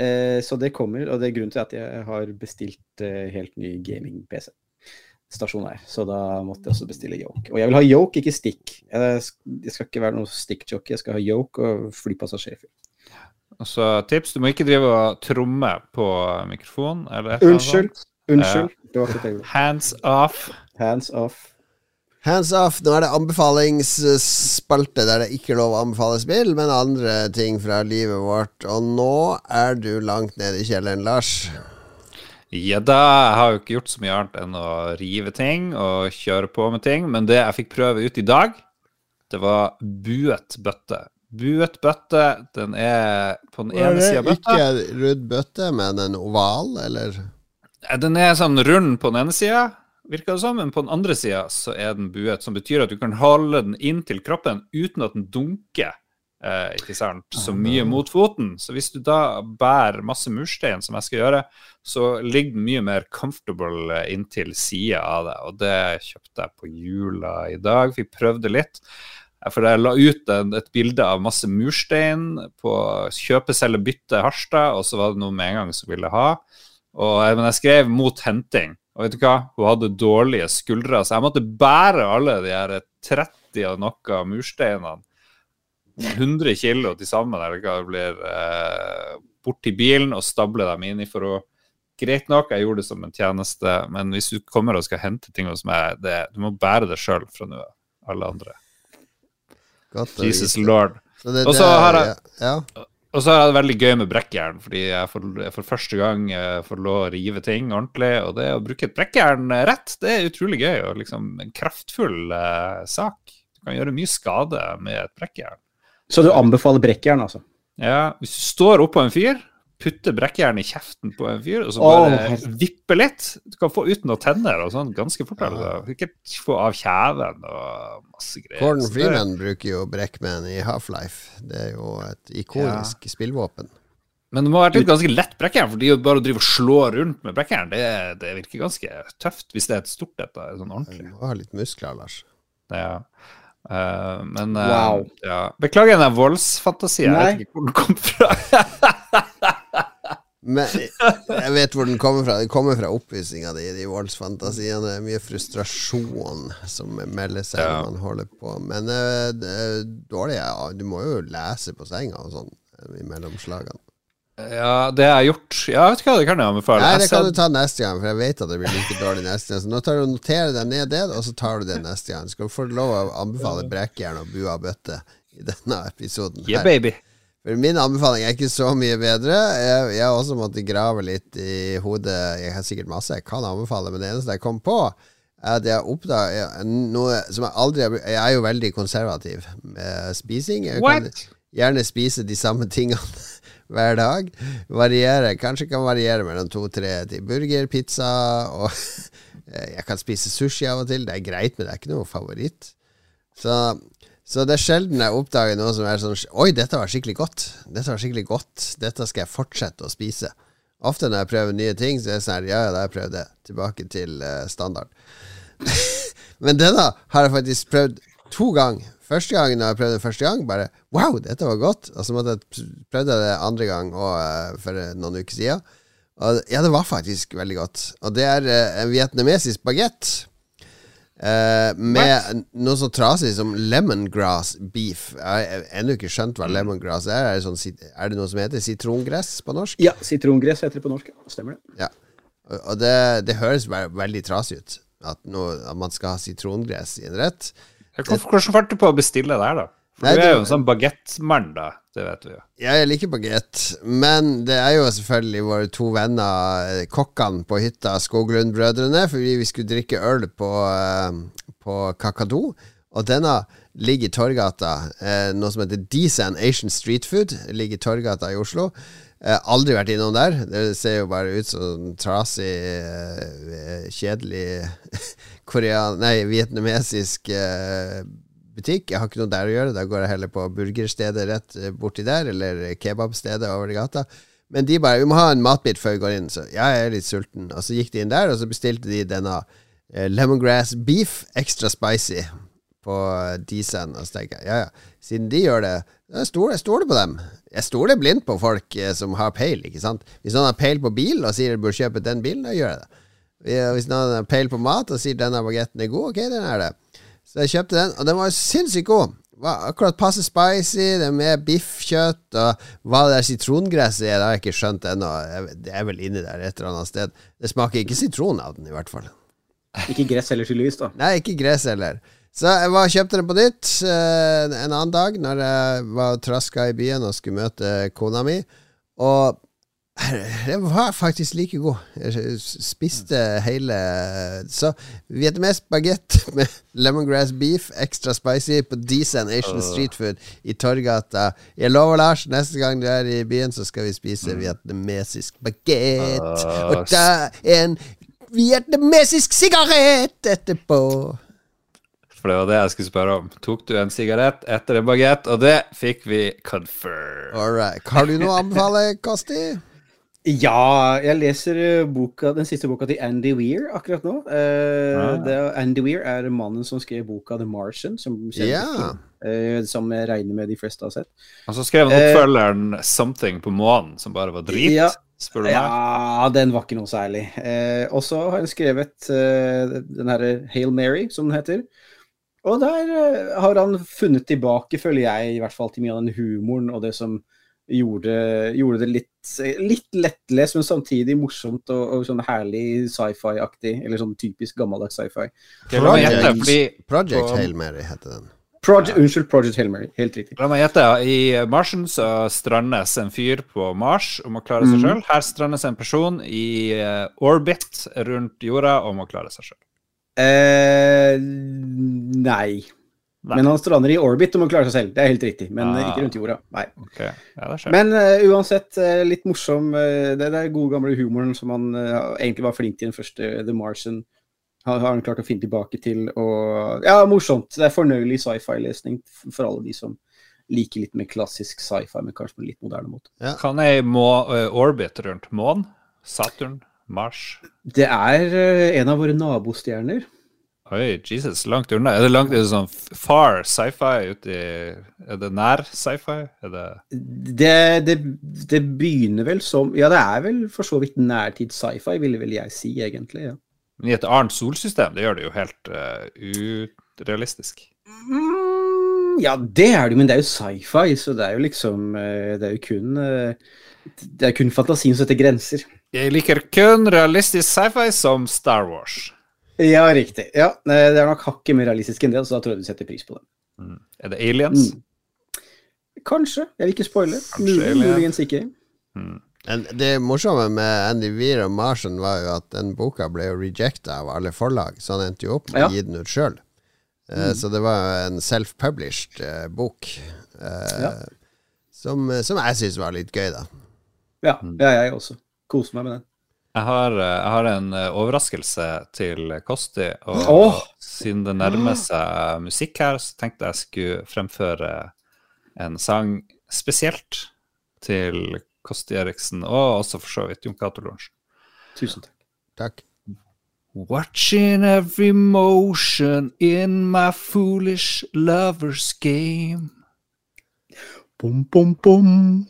Eh, så det kommer, og det er grunnen til at jeg har bestilt eh, helt ny gaming-PC. Stasjonær. Så da måtte jeg også bestille yoke. Og jeg vil ha yoke, ikke stick. Jeg, jeg skal ikke være noe stick-jockey, jeg skal ha yoke og flypassasjerfyr. Og så tips, du må ikke drive og tromme på mikrofonen. Unnskyld. Unnskyld. Det var ikke det. Hands off. Hands off. Hands off. Nå er det anbefalingsspalte der det ikke er lov å anbefale spill, men andre ting fra livet vårt. Og nå er du langt nede i kjelleren, Lars. Ja da, jeg har jo ikke gjort så mye annet enn å rive ting og kjøre på med ting, men det jeg fikk prøve ut i dag, det var buet bøtte. Buet bøtte, den er på den ene sida av bøtta. Ikke rudd bøtte, men en oval, eller? Den er sånn rund på den ene sida, virker det som, men på den andre sida så er den buet, som betyr at du kan holde den inntil kroppen uten at den dunker. Eh, ikke sant? Så mye mot foten. Så hvis du da bærer masse murstein, som jeg skal gjøre, så ligger den mye mer comfortable eh, inntil sida av det. Og det kjøpte jeg på jula i dag. Fikk prøvd det litt. For jeg la ut en, et bilde av masse murstein på kjøpe, selge, bytte Harstad, og så var det noe med en gang som ville ha. Og, eh, men jeg skrev mot henting. Og vet du hva? Hun hadde dårlige skuldre, så jeg måtte bære alle de her 30 og noe mursteinene. 100 kilo til sammen, eller hva det blir, eh, bort til bilen og stable dem inn i for å Greit nok, jeg gjorde det som en tjeneste, men hvis du kommer og skal hente ting hos meg, det, du må bære det sjøl fra nå av. Alle andre. Godt Jesus lord. Og så har jeg- ja. Og så har jeg det veldig gøy med brekkjern, fordi jeg får, for første gang eh, får lov å rive ting ordentlig. Og det å bruke et brekkjern eh, rett, det er utrolig gøy. Og liksom en kraftfull eh, sak. Du kan gjøre mye skade med et brekkjern. Så du anbefaler brekkjern, altså? Ja, hvis du står oppå en fyr, putter brekkjern i kjeften på en fyr, og så bare oh, vipper litt Du kan få ut noen tenner og sånn ganske fort. Ja. Ikke få av kjeven og masse greier. Gordon Freeman bruker jo brekkmenn i Half-Life. Det er jo et ikonisk spillvåpen. Men det må være et ganske lett brekkjern, for de bare å drive og slå rundt med brekkjern, det, det virker ganske tøft hvis det er et stort et, Sånn sånn Du ordentlig. må ha litt muskler, Lars. Ja. Uh, men uh, Wow. ja. Beklager den voldsfantasien. Jeg vet ikke hvor den kom fra. Men jeg vet hvor den kommer fra. Den kommer fra oppvisninga di, de voldsfantasiene. Det er mye frustrasjon som melder seg Ja. når man holder på. Men eh, det er dårlig ja. Du må jo lese på senga og sånn eh, i mellomslagene. Ja, det jeg har gjort Ja, vet ikke hva, det kan jeg anbefale. Nei, det kan du ta neste gang, for jeg vet at det blir like dårlig neste gang. Så nå tar du og noterer deg ned det, og så tar du det neste gang. Skal du få lov å anbefale brekkjern og bua bøtte i denne episoden. Yeah, baby. For Min anbefaling er ikke så mye bedre. Jeg, jeg har også måttet grave litt i hodet. Jeg har sikkert masse jeg kan anbefale, men det eneste jeg kom på, er at jeg oppdaga noe som jeg aldri Jeg er jo veldig konservativ med spising. Jeg kan What? gjerne spise de samme tingene hver dag. Variere. Kanskje kan variere mellom to-tre til burger, pizza og Jeg kan spise sushi av og til. Det er greit, men det er ikke noe favoritt. Så Så det er sjelden jeg oppdager noe som er sånn Oi, dette var skikkelig godt. Dette var skikkelig godt. Dette skal jeg fortsette å spise. Ofte når jeg prøver nye ting, så er det sånn Ja, ja, da har jeg prøvd det. Tilbake til uh, standard. Men denne har jeg faktisk prøvd to ganger. Første gangen da jeg prøvde det første gang, bare Wow, dette var godt. Og så måtte jeg prøvde det andre gang og, uh, for noen uker siden. Og ja, det var faktisk veldig godt. Og det er uh, en vietnamesisk bagett. Uh, med noe så trasig som lemongrass beef. Jeg har ennå ikke skjønt hva lemongrass er. Er det, sånn, er det, noe som heter sitrongress på norsk? Ja, sitrongress heter det på norsk. Stemmer det. Ja. Og det, det høres veldig trasig ut. At, noe, at, man skal ha sitrongress i en rett. Hvordan fant du på å bestille det her, da? For Nei, du er jo en sånn bagettmann, da. Det vet vi jo. Ja, jeg liker bagett, men det er jo selvfølgelig våre to venner, eh, kokkene på hytta, Skoglund-brødrene, fordi vi skulle drikke øl på, uh, på Kakadu. Og denne ligger i Torgata. Uh, noe som heter Desan Asian Street Food. Ligger i Torgata i Oslo. Uh, aldri vært innom der. Det ser jo bare ut som trasig, kjedelig korean... Nei, vietnamesisk butikk. Jeg har ikke noe der å gjøre. Da går jeg heller på burgerstedet rett eh, borti der, eller kebabstedet over gata. Men de bare 'Vi må ha en matbit før vi går inn', så ja, jeg er litt sulten. Og så gikk de inn der, og så bestilte de denne eh, lemongrass beef extra spicy på uh, Disen. Og så tenker jeg ja, ja, siden de gjør det, jeg stoler, jeg stoler på dem. Jeg stoler blindt på folk eh, som har peil, ikke sant. Hvis noen har peil på bil og sier du bør kjøpe den bilen, da gjør jeg det. Hvis noen har peil på mat og sier denne bagetten er god, ok, den er det. Så jeg kjøpte den, og den var sinnssykt god. Var akkurat passe spicy, det er med biffkjøtt, og hva det der sitrongresset er, det har jeg ikke skjønt ennå. Det er vel inni der et eller annet sted. Det smaker ikke sitron av den, i hvert fall. Ikke gress heller, tydeligvis, da. Nei, ikke gress heller. Så jeg var, kjøpte den på nytt uh, en annen dag, når jeg var traska i byen og skulle møte kona mi. Og den var faktisk like god. Jeg spiste hele Så vietnamesisk bagett med lemongrass beef, extra spicy, på Decent Asian. Street Food i Torgata. Jeg lover, Lars, neste gang du er i byen, så skal vi spise mm. vietnamesisk bagett. Og da en vietnamesisk sigarett etterpå. For det var det jeg skulle spørre om. Tok du en sigarett etter en bagett? Og det fikk vi confirm. All right. Har du noe å anbefale, Kasti? Ja, jeg leser eh, boka, den siste boka til Andy Weir akkurat nå. Uh, ah. det, Andy Weir er mannen som skrev boka The Martian, som, yeah. uh, som jeg regner med de fleste har sett. Og så skrev han oppfølgeren uh, 'Something' på månen, som bare var drit. Ja, spør du meg? Ja, den var ikke noe særlig. og så har han skrevet den herre Hail Mary, som den heter. Og der har han funnet tilbake, føler jeg, i hvert fall til mye av den humoren og det som gjorde, gjorde det litt, litt lettlest, men samtidig morsomt og, og sånn herlig sci-fi-aktig. Eller sånn typisk gammeldags sci-fi. Project, Project Hail Mary heter den. Project, ja. Unnskyld, Project Hail Mary. Helt riktig. La meg gjette. I Marsen så strandes en fyr på Mars og må klare seg mm. sjøl. Her strandes en person i uh, orbit rundt jorda og må klare seg sjøl. Eh, nei. Nei. Men han strander i orbit og må klare seg selv. Det er helt riktig. Men ah. ikke rundt jorda. Nei. Okay. Ja, men uh, uansett, uh, litt morsom. Uh, det, det er gode, gamle humoren som han egentlig var flink til den første The Martian. Har, har han klart å finne tilbake til. Og ja, morsomt. Det er fornøyelig sci-fi-lesning for alle de som liker litt mer klassisk sci-fi, men kanskje på en litt moderne måte. Ja. Kan jeg må orbit rundt månen? Saturn? Mars? Det er en av våre nabostjerner. Oi, Jesus, langt unna. Er det langt er det sånn far sci-fi uti Er det nær sci-fi? Det... Det, det... det begynner vel som Ja, det er vel for så vidt nærtid sci-fi, ville vel jeg si, egentlig. ja. Men i et annet solsystem, det gjør det jo helt uh, urealistisk. Mm, ja, det er det, men det er jo sci-fi, så det er jo liksom uh, Det er jo kun uh, Det er kun fantasien som setter grenser. Jeg liker kun realistisk sci-fi som Star Wars. Ja, riktig. Ja, Det er nok hakket mer realistisk enn det, så da tror jeg du setter pris på det. Mm. Er det aliens? Mm. Kanskje. Jeg vil ikke spoile. Muligens ikke. Mm. Det morsomme med Andy Weir og Martian var jo at den boka ble jo rejecta av alle forlag, så han endte jo opp med å gi den ut sjøl. Uh, mm. Så det var en self-published uh, bok uh, ja. som, som, jeg syns var litt gøy, da. Ja, mm. ja jeg også. Koser meg med den. Jeg har, eh, jeg har en eh, overraskelse til Kosti. Og oh! siden det nærmer seg musikk her, så tenkte jeg skulle fremføre en sang spesielt til Kosti Eriksen, og også for så vidt Jon Cato Lorentzen. Tusen takk. Takk. Watching every motion in my foolish lover's game. Bom, bom, bom.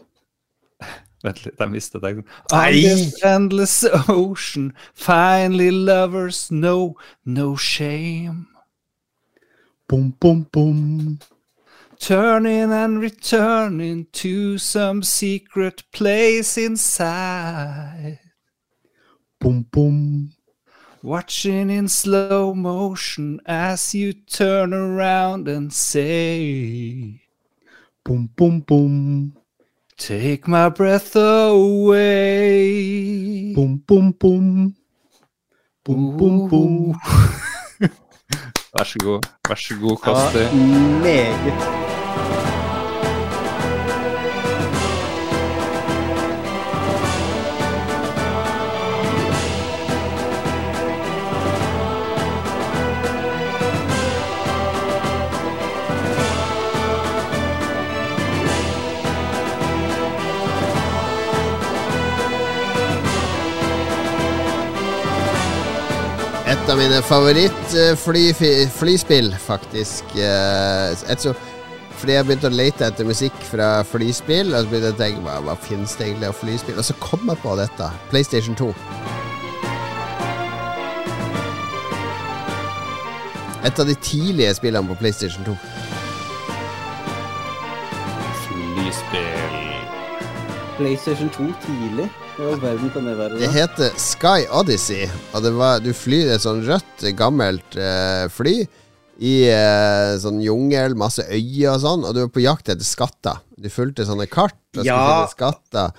Vent litt, jeg mistet teksten. This endless ocean, finally lovers know no shame. Bom, bom, bom. Turning and returning to some secret place inside. Bom, bom. Watching in slow motion as you turn around and say, Boom, boom, bom. Take my breath away. Bom, bom, bom. Bom, bom, bom. Vær så god. Vær så god, Ja, Kosti. meget. Av mine favoritt-flyspill, faktisk. Eh, fordi jeg begynte å lete etter musikk fra flyspill, og så begynte jeg å tenke hva, hva finnes det egentlig av flyspill? Og så kom jeg på dette. PlayStation 2. Et av de tidlige spillene på PlayStation 2. Flyspill. PlayStation 2 tidlig. Det heter Sky Odyssey, og det var, du flyr et sånn rødt, gammelt eh, fly i eh, sånn jungel, masse øyer og sånn, og du var på jakt etter skatter. Du fulgte sånne kart og skulle Ja. finne skatter.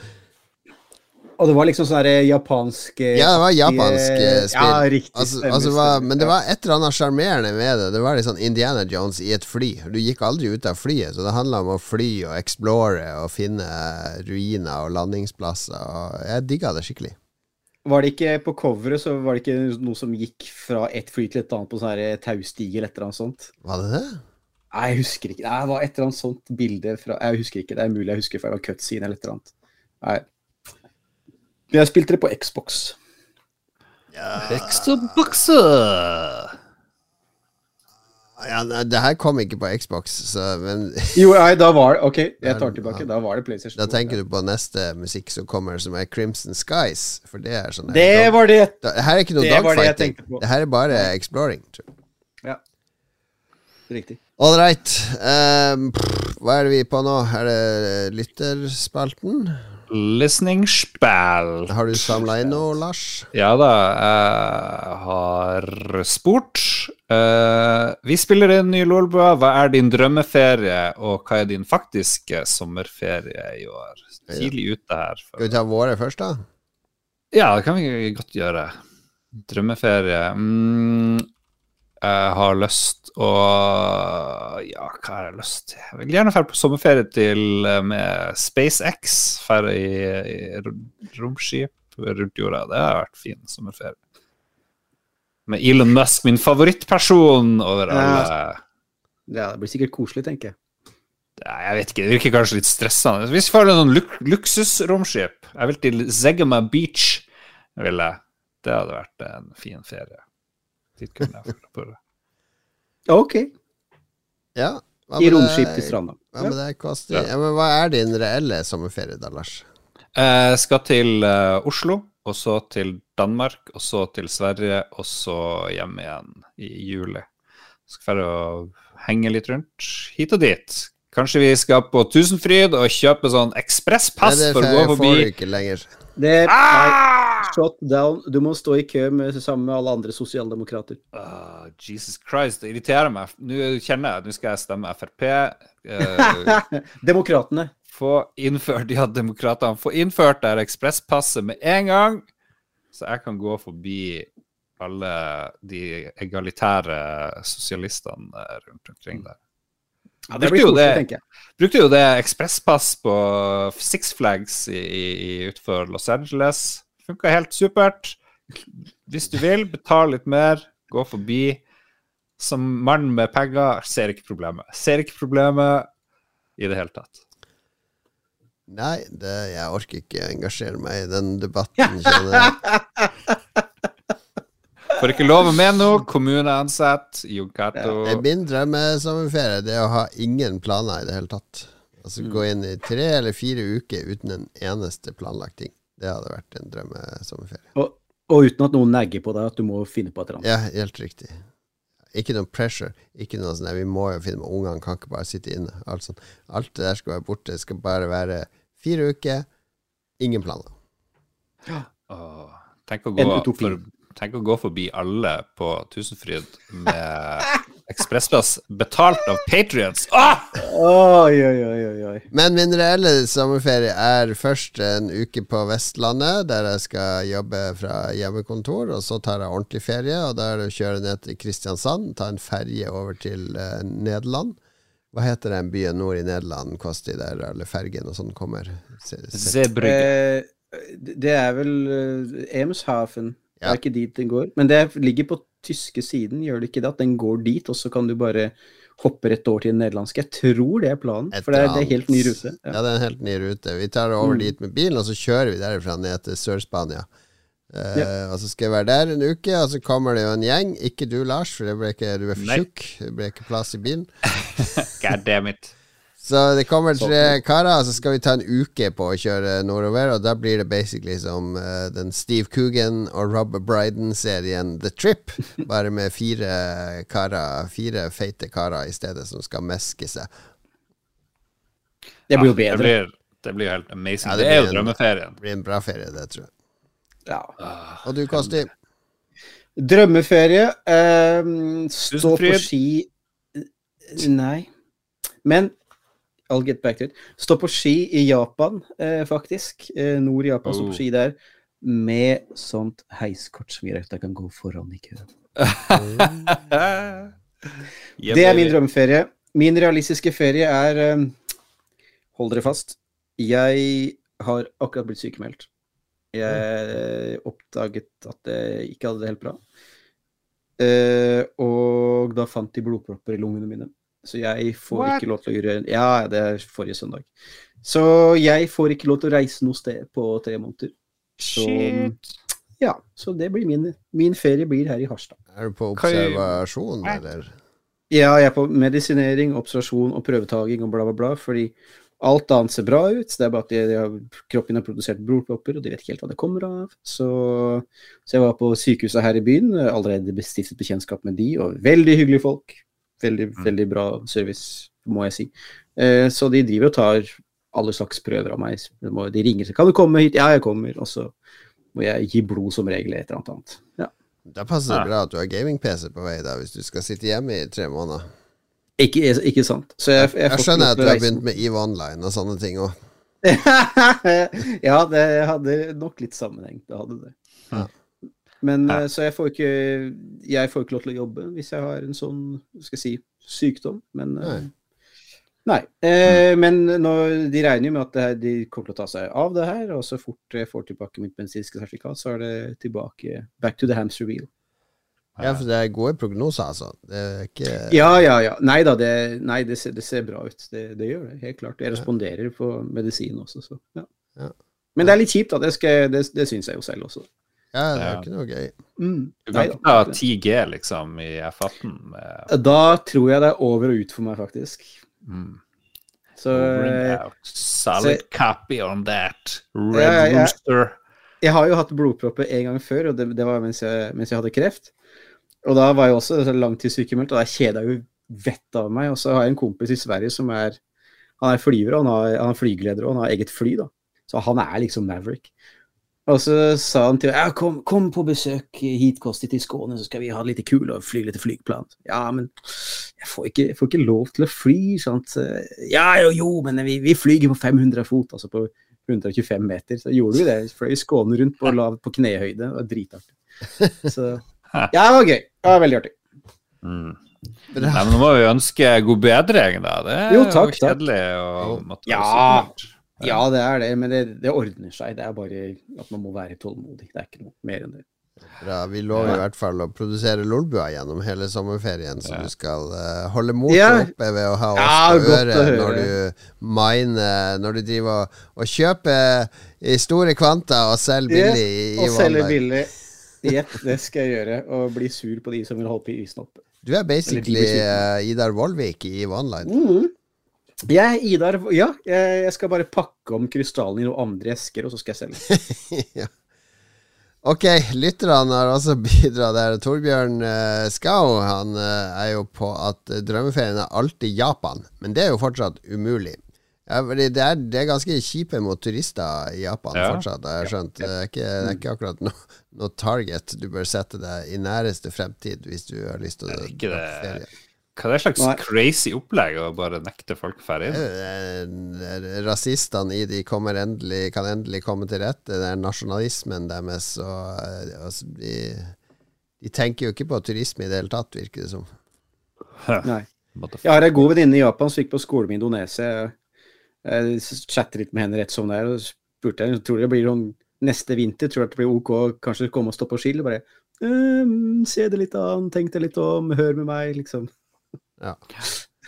Og det var liksom sånn her japansk eh, Ja, det var japansk eh, spill. Ja, riktig. Altså, altså var, men det var et eller annet sjarmerende med det. Det var sånn Indiana Jones i et fly. Du gikk aldri ut av flyet, så det handla om å fly og explore og finne ruiner og landingsplasser. Og jeg digga det skikkelig. Var det ikke på coveret så var det ikke noe som gikk fra ett fly til et annet på sånn taustige eller et eller annet sånt? Var det det? Nei, jeg husker ikke. Nei, det var et eller annet sånt bilde fra Jeg husker ikke. Det er mulig jeg husker var cutscene eller et eller annet. Nei. Men jeg spilte det på Xbox. Xboxer. Ja, nei, det her kom ikke på Xbox, så, men Jo, nei, da var det OK, jeg tar tilbake. Da var det PlayStation. da tenker du på neste musikk som kommer, som er Crimson Skies. For det er sånn Det var det! da, Det her er ikke noe det var det jeg dogfighting. på. Det her er bare exploring. Tror jeg. Ja. Riktig. All right. Um, pff, hva er det vi på nå? Er det lytterspalten? Listening spell. Har du samla inn noe, Lars? Ja da, jeg har spurt. Uh, vi spiller inn ny Lolbua. Hva er din drømmeferie, og hva er din faktiske sommerferie i år? Tidlig ute her. Skal vi ta våre først, da? Ja, det kan vi godt gjøre. Drømmeferie mm, Jeg har lyst å Ja, hva har jeg lyst til? Jeg vil gjerne dra på sommerferie til eh, med SpaceX. Dra i, i romskip rundt jorda. Det har vært fin sommerferie. Med Elon Musk, min favorittperson over alle Ja, det blir sikkert koselig, tenker jeg. Nei, Jeg vet ikke, det virker kanskje litt stressende. Hvis vi får en sånn luk luksusromskip Jeg vil til Zegama Beach. Vil jeg. Det hadde vært en fin ferie. Dit kunne jeg dra på det. OK. Ja. Hva I romskip til stranda. Hva med deg, Kosti? Ja. Ja, men hva er din reelle sommerferie, da, Lars? Jeg skal til uh, Oslo, og så til Danmark, og så til Sverige, og så hjem igjen i juli. Skal dra og henge litt rundt hit og dit. Kanskje vi skal på Tusenfryd og kjøpe sånn ekspresspass for å gå får forbi du ikke lenger. Det er ah! shot down. Du må stå i kø med, sammen med alle andre sosialdemokrater. Ah, Jesus Christ, det irriterer meg. Nå kjenner jeg at nå skal jeg stemme Frp. Uh, Demokratene. få innført Ja, demokratene. Få innført det ekspresspasset med en gang, så jeg kan gå forbi alle de egalitære sosialistene rundt omkring der. Ja, det brukte blir jo koselig, det, tenker jeg. brukte jo det ekspresspass på Six Flags i, i, i utenfor Los Angeles Funka helt supert. Hvis du vil, betal litt mer, gå forbi. Som mann med penger ser ikke problemet. Ser ikke problemet i det hele tatt. Nei, det, jeg orker ikke engasjere meg i den debatten, kjenner jeg. Får ikke lov å mene noe. Kommuneansatt. Jon Cato. Det er min drømmesommerferie, det er å ha ingen planer i det hele tatt. Altså gå inn i tre eller fire uker uten en eneste planlagt ting. Det hadde vært en drømmesommerferie. Og, og uten at noen negger på deg at du må finne på et eller annet. Ja, helt riktig. Ikke noe pressure. Ikke noe sånn Vi må jo finne på ungene, kan ikke bare sitte inne. Alt, sånt. Alt det der skal være borte. Det skal bare være fire uker, ingen planer. Åh, tenk, å En gå utopi. for, tenk å gå forbi alle på Tusenfryd med ekspressplass betalt av Patrions. Ah! Oi, oi, oi, oi. Men min reelle sommerferie er først en uke på Vestlandet, der jeg skal jobbe fra hjemmekontor. Og så tar jeg ordentlig ferie, og da er det å kjøre ned til Kristiansand, ta en ferje over til uh, Nederland. Hva heter den byen nord i Nederland, Kosti, der alle fergene og sånn kommer? Se, se. Eh, det er vel uh, Emshaven. Det er ikke dit den går. Men det ligger på tyske siden, gjør det ikke det? At den går dit, og så kan du bare hoppe rett over til den nederlandske. Jeg tror det er planen, Et for det er, det er helt ny rute. Ja. Ja. det er en helt ny rute. Vi tar det over Mm. dit med bilen, og så kjører vi derfra ned til Sør-Spania. Uh, Ja. Og så skal jeg være der en uke, og så kommer det jo en gjeng. Ikke du, Lars, for det ble ikke, du er for tjukk. Det ble ikke plass i bilen. God damn it. Så det kommer tre karer, og så skal vi ta en uke på å kjøre nordover. Og da blir det basically som uh, den Steve Coogan og Rob Bryden-serien The Trip. Bare med fire karer, fire feite karer i stedet, som skal meske seg. Det blir jo Ja, bedre. Det blir, det blir helt amazing. Ja, det, det er jo drømmeferien. Det blir en bra ferie, det, tror jeg. Ja. Og du, Kosti? Drømmeferie. Uh, stå på ski Nei. Men I'll get back to it. Stå på ski i Japan, eh, faktisk. Eh, Nord-Japan Oh. på ski der. Med sånt heiskort som gjør at jeg kan gå foran i køen. Det er min drømmeferie. Min realistiske ferie er eh, Hold dere fast. Jeg har akkurat blitt sykemeldt. Jeg oppdaget at jeg ikke hadde det helt bra. Eh, og da fant de blodpropper i lungene mine. Så jeg får What? ikke lov til å gjøre Ja, det er forrige søndag. Så jeg får ikke lov til å reise noe sted på tre måneder. Så Shit. ja, så det blir min Min ferie blir her i Harstad. Er du på observasjon, eller? Ja, jeg er på medisinering, observasjon og prøvetaking og bla, bla, bla. Fordi alt annet ser bra ut. Det er bare at de, de har, kroppen har produsert blodpropper, og de vet ikke helt hva det kommer av. Så, så jeg var på sykehuset her i byen, allerede stiftet bekjentskap med de, og veldig hyggelige folk. Veldig, Mm. veldig bra service, må jeg si. Eh, så de driver og tar alle slags prøver av meg. De, ringer seg 'Kan du komme hit?' Ja, jeg kommer. Og så må jeg gi blod som regel, et eller annet annet. Ja. Da passer det bra at du har gaming-PC på vei, da, hvis du skal sitte hjemme i tre måneder. Ikke, ikke sant. Så jeg, jeg, Jeg skjønner at du har begynt med EVE Online og sånne ting òg. ja, det hadde nok litt sammenheng. Det hadde det. Ja. Men Ja. eh, så jeg får ikke Jeg får ikke lov til å jobbe hvis jeg har en sånn, skal jeg si, sykdom. Men eh, Nei. Nei. Eh, Men når, de regner jo med at det her, de kommer til å ta seg av det her, og så fort jeg får tilbake mitt medisinske sertifikat, så er det tilbake back to the hamster wheel. Ja, for det er gode prognoser, altså. Det er ikke Ja, ja, ja. Nei da, det, nei, det, ser, det ser bra ut. Det, det gjør det, helt klart. Jeg responderer på medisin også, så ja. Ja. Men det er litt kjipt, da. Det, skal, det, det syns jeg jo selv også. Ja, det er jo ikke noe gøy. Mm. Du kan Nei, ikke ta 10G, liksom, i F18. Da tror jeg det er over og ut for meg, faktisk. mm. Så Solid eh. Solid copy on that. Red Ja, ja, ja. Rooster. jeg har jo hatt blodpropper en gang før, og det, det var mens jeg, mens jeg hadde kreft. Og da var jeg også langtidssykemeldt, og da kjeda jeg jo vettet av meg. Og så har jeg en kompis i Sverige som er Han er flyver, og han, har, han er flygeleder, og han har eget fly, da. Så han er liksom Maverick. Og så sa han til meg ja, kom, kom på besøk hit, Kosti, til Skåne, så skal vi ha det litt kul og fly litt flygplan. Ja, men jeg får ikke, jeg får ikke lov til å fly, sant. Ja, jo, jo, men vi, vi flyger på 500 fot, altså på 125 meter. Så gjorde vi det. Fløy Skåne rundt på, lav, på knehøyde. Det var dritartig. Så ja, det var gøy. Det var veldig artig. Mm. Nei, men nå må vi ønske god bedring, da. Det er Jo, takk, jo kjedelig å måtte være Ja. Ja, det er det, men det, det ordner seg. Det er bare at man må være tålmodig. Det er ikke noe mer enn det. Bra. Vi lover i hvert fall å produsere Lolbua gjennom hele sommerferien, så Ja. du skal uh, holde motet Ja. oppe ved å ha oss Ja, på øret når du miner Når du driver og, og kjøper i store kvanta og selger billig i, i Og selge billig. Jepp, det skal jeg gjøre. Og bli sur på de som vil holde prisen oppe. Du er basically eh, Idar Vollvik i Vanline. Mm Mm. Jeg, Idar, ja, jeg, skal bare pakke om krystallen i noen andre esker, og så skal jeg selge. ja. Ok, lytterne har også bidratt der. Torbjørn uh, Skau han eh, er jo på at drømmeferien er alltid Japan, men det er jo fortsatt umulig. Ja, fordi det, er, det er ganske kjipe mot turister i Japan Ja. fortsatt, har jeg skjønt. Det er ikke, det er ikke akkurat noe, no target du bør sette deg i næreste fremtid hvis du har lyst til å Det dra på ferie. Hva er det slags Nei. crazy opplegg å bare nekte folk eh, Rasistene i de kommer endelig, kan endelig komme til rette. Det er nasjonalismen deres. Og, eh, altså, de, de tenker jo ikke på turisme i det hele tatt, virker det som. Nei. Jeg har ei god venninne i Japan som gikk på skole med Indonesia. Jeg chatter litt med henne rett som det er, og spurte henne tror det blir sånn neste vinter, tror det blir OK å kanskje komme og stå på skill? Bare ehm, Se det litt an, tenk det litt om, hør med meg, liksom. Ja.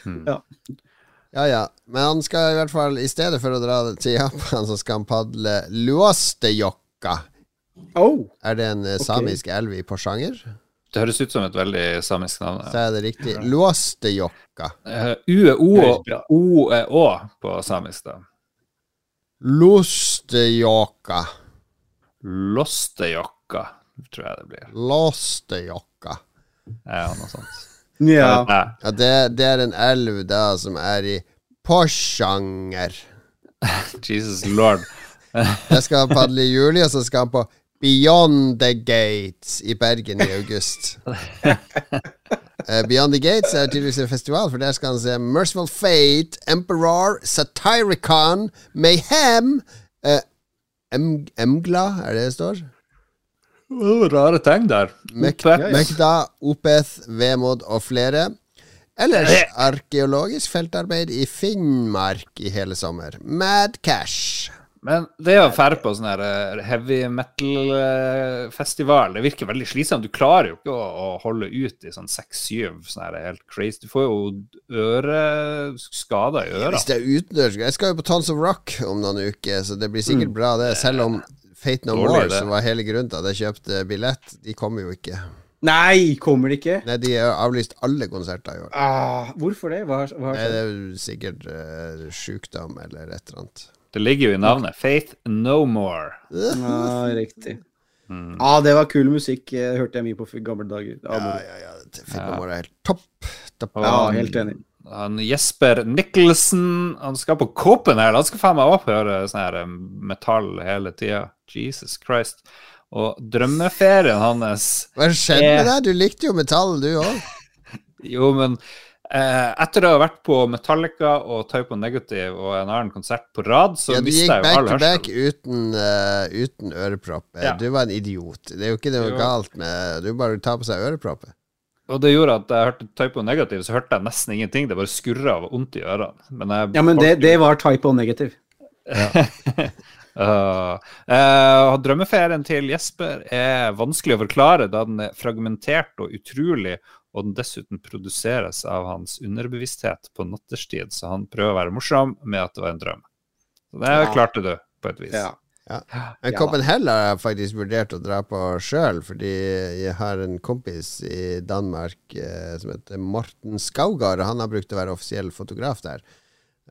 Hmm. Ja. ja ja. Men han skal i hvert fall, i stedet for å dra til Japan, så skal han padle Luostejokka. Oh, Er det en samisk okay. elv i Porsanger? Det høres ut som et veldig samisk navn. Så er det riktig. Luostejokka. U O Høres og bra. O er Å på samisk, da. Lostejokka. Lostejokka, tror jeg det blir. Lostejokka. Ja, noe sånt. Ja. Ja, det, det er en elv da som er i Porsanger. Jesus lord. Jeg skal padle i juli, og så skal han på Beyond the Gates i Bergen i august. Eh, Beyond the Gates er tydeligvis en festival, for der skal han se Merciful Fate, Emperor, Satyricon, Mayhem uh, Emgla, er det det står? Oh, rare tegn der. Mekta, Opeth, Vemod og flere. Ellers arkeologisk feltarbeid i Finnmark i hele sommer. Mad Cash. Men det å fære på sånn her eh, heavy metal-festival, det virker veldig slitsomt. Du klarer jo ikke å, å holde ut i sånn seks-syv sånn her helt crazy. Du får jo øreskader i øra. Hvis det er utendørs Jeg skal jo på Tons of Rock om noen uker, så det blir sikkert bra, det. Selv om Fate No Dårlig More, som var hele grunnen til at jeg kjøpte billett, de kommer jo ikke. Nei, kommer de ikke? Nei, de har avlyst alle konserter i år. Ah, hvorfor det? Hva, hva har Nei, det er jo sikkert uh, sjukdom eller et eller annet. Det ligger jo i navnet. Faith No More. Ah, riktig. Mm. Ah, det var kul musikk. eh, hørte jeg mye på gamle dager. Ja, Ah, ja, ja, ja. Faith No More er helt topp. topp. Ja, helt enig. Han Jesper Nicholson, han skal på Copenhagen. Han skal faen meg opp høre sånn her eh, metall hele tida. Jesus Christ. Og drømmeferien hans Hva skjedde med deg? Du likte jo metall, du òg. Jo, men eh, etter å ha vært på Metallica og Type of Negative og en annen konsert på rad, så Ja, du mista gikk jeg jo back to back uten, uh, uten ørepropp. Ja. Du var en idiot. Det er jo ikke noe Jo. galt med Du bare tar på seg ørepropper. Og det gjorde at jeg hørte typo negativ, så hørte jeg nesten ingenting. Det bare skurra og vondt i ørene. Men jeg Ja, men det, det var typo negativ. Ja. Uh, uh, drømmeferien til Jesper er vanskelig å forklare, da den er fragmentert og utrolig, og den dessuten produseres av hans underbevissthet på nattestid, så han prøver å være morsom med at det var en drøm. Så det Ja. klarte du, på et vis. Ja. Men Ja. Copenhagen har jeg faktisk vurdert å dra på sjøl, fordi jeg har en kompis i Danmark eh, som heter Morten Skaugard, og han har brukt å være offisiell fotograf der.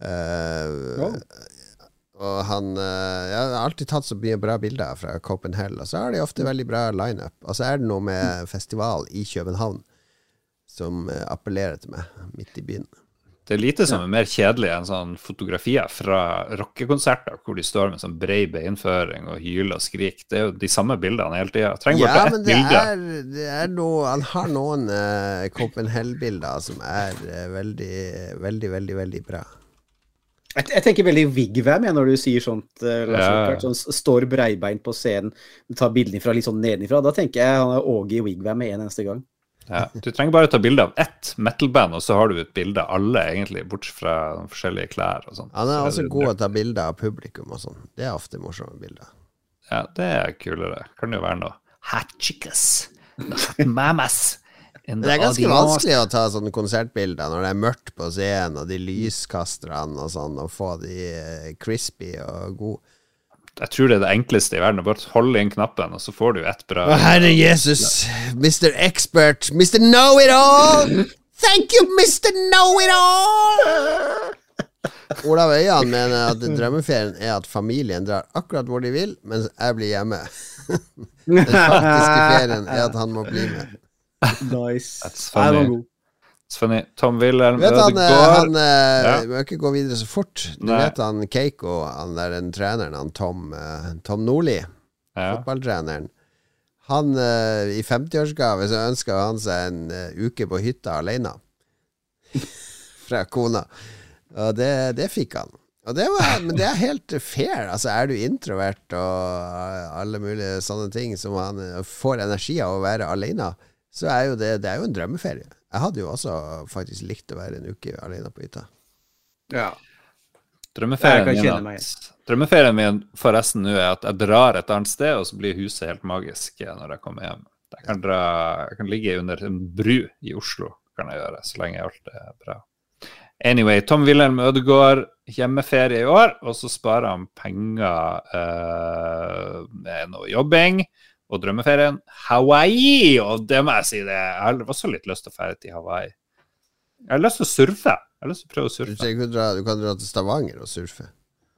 Eh, Wow. Og han eh, Jeg har alltid tatt så mye bra bilder fra Copenhagen, og så har de ofte veldig bra lineup. Og så er det noe med festival i København som eh, appellerer til meg, midt i byen. Det er lite som er mer kjedelig enn sånn fotografier fra rockekonserter hvor de står med sånn brei beinføring og hyler og skriker. Det er jo de samme bildene hele tida. Trenger Ja, bare men ett det bilde. er, det er noe Han har noen uh, Copenhagen-bilder som er uh, veldig, veldig, veldig, veldig bra. Jeg, jeg tenker veldig Vigvam når du sier sånt. Uh, Lars Ja. Sånn, står breibeint på scenen, tar bildene fra litt sånn nedenfra. Da tenker jeg han er Åge i Vigvam med en eneste gang. Ja, du trenger bare ta bilde av ett metal-band, og så har du et bilde av alle, egentlig, bortsett fra de forskjellige klær og sånn. Han er Så også det- god å ta bilder av publikum og sånn. Det er ofte morsomme bilder. Ja, det er kulere. Kan jo være noe. Hot chicas. Mamas. det er ganske vanskelig å ta sånne konsertbilder når det er mørkt på scenen, og de lyskasterne og sånn, og få de eh, crispy og gode. Jeg tror det er det enkleste i verden. å Bare holde inn knappen, og så får du ett bra Å, Herre Jesus, Mr. Expert, Mr. Know-it-all! Thank you, Mr. Know-it-all! Olav Øyan mener at drømmeferien er at familien drar akkurat hvor de vil, mens jeg blir hjemme. Den faktiske ferien er at han må bli med. Nice. That's funny. Funny. Tom Wilhelm vet han, eh, han eh, Ja. Vi må ikke gå videre så fort. Du Nei. vet han Keiko, han der den treneren, han Tom, eh, Tom Nordli, Ja. fotballtreneren. Han I 50-årsgave så ønska han seg en uke på hytta alene. Fra kona. Og det, det fikk han. Og det var, men det er helt fair. Altså, er du introvert og alle mulige sånne ting som han får energi av å være alene, så er jo det, det er jo en drømmeferie. Jeg hadde jo også faktisk likt å være en uke alene på hytta. Ja. Drømmeferien min, drømmeferien min forresten nå er at jeg drar et annet sted, og så blir huset helt magisk når jeg kommer hjem. Jeg kan, dra, jeg kan ligge under en bru i Oslo, kan jeg gjøre, så lenge alt er bra. Anyway, Tom Wilhelm Ødegaard, hjemmeferie i år, og så sparer han penger eh, med noe jobbing. Og drømmeferien Hawaii! Og det må jeg si, det. jeg har også litt lyst til å dra til Hawaii. Jeg har lyst til å surfe. Jeg har lyst til å prøve å Du, surfe. Du, dra, du kan dra til Stavanger og surfe.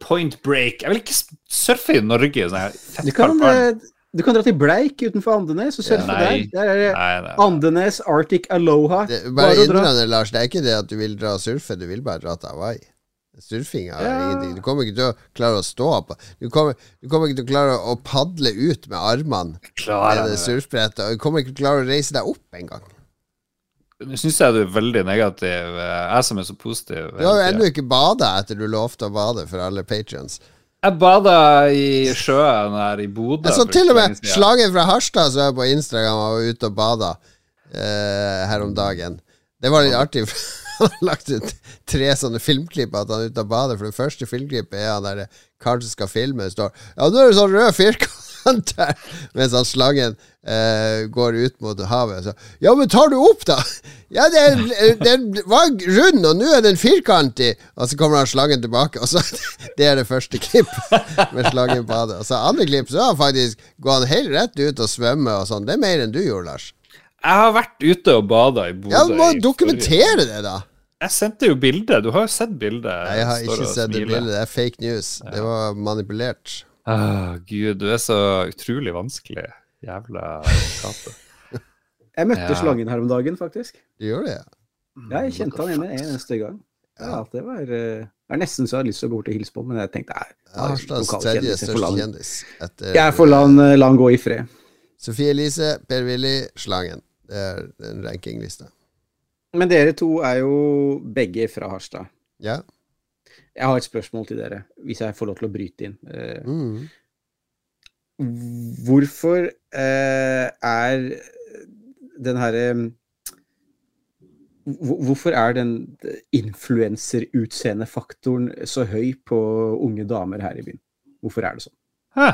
Point break. Jeg vil ikke surfe i Norge. Sånn her Du kan, eh, du kan dra til Bleik utenfor Andenes og surfe Ja, der. Der er det Nei, nei. Andenes Arctic Aloha. Det, Bare bare innrøm det, Lars. Det er ikke det at du vil dra og surfe, du vil bare dra til Hawaii. Surfing er Ja. ingenting. Du kommer ikke til å klare å stå på du kommer, du kommer ikke til å klare å padle ut med armene Klarer med det surfbrettet. Og du kommer ikke til å klare å reise deg opp engang. Nå syns jeg du er veldig negativ. Jeg som er så positiv. Du har jo ennå ikke bada etter du lovte å bade for alle patrions. Jeg bada i sjøen her i Bodø. Jeg så til og med slagen fra Harstad så jeg på Instagram og var ute og bada uh, her om dagen. Det var litt artig. Han har lagt ut tre sånne filmklipp at han er ute av badet. For det første filmklippet er han der karen som skal filme, står Ja, nå er det sånn rød firkant der, mens han slangen eh, går ut mot havet. Så, ja, men tar du opp, da? Ja, den, den var rund, og nå er den firkantig. Og så kommer han slangen tilbake, og så Det er det første klippet med slangen badet. Og så andre klipp, så har han faktisk går helt rett ut og svømmer og sånn. Det er mer enn du gjorde, Lars. Jeg har vært ute og bada i Bodø. Ja, du må dokumentere det, da. Jeg sendte jo bilde. Du har jo sett bildet. Nei, jeg har ikke sett det bildet. Det er fake news. Det var manipulert. Ah, Gud, du er så utrolig vanskelig. Jævla kate. Jeg møtte Ja. slangen her om dagen, faktisk. Du gjør det, ja. Ja, jeg kjente han igjen en eneste gang. Ja, det var eh, Det er nesten så jeg hadde lyst til å gå bort og hilse på, men jeg tenkte nei. Ja, Harstads lokale tredje største kjendis. Jeg får la han, la han gå i fred. Sofie Elise, Per-Willy, Slangen. Det er en rankingliste. Men dere to er jo begge fra Harstad. Ja. Jeg har et spørsmål til dere, hvis jeg får lov til å bryte inn. Eh, Mm. Hvorfor eh, er den herre Hvorfor er den influenserutseendefaktoren så høy på unge damer her i byen? Hvorfor er det sånn? Hæ?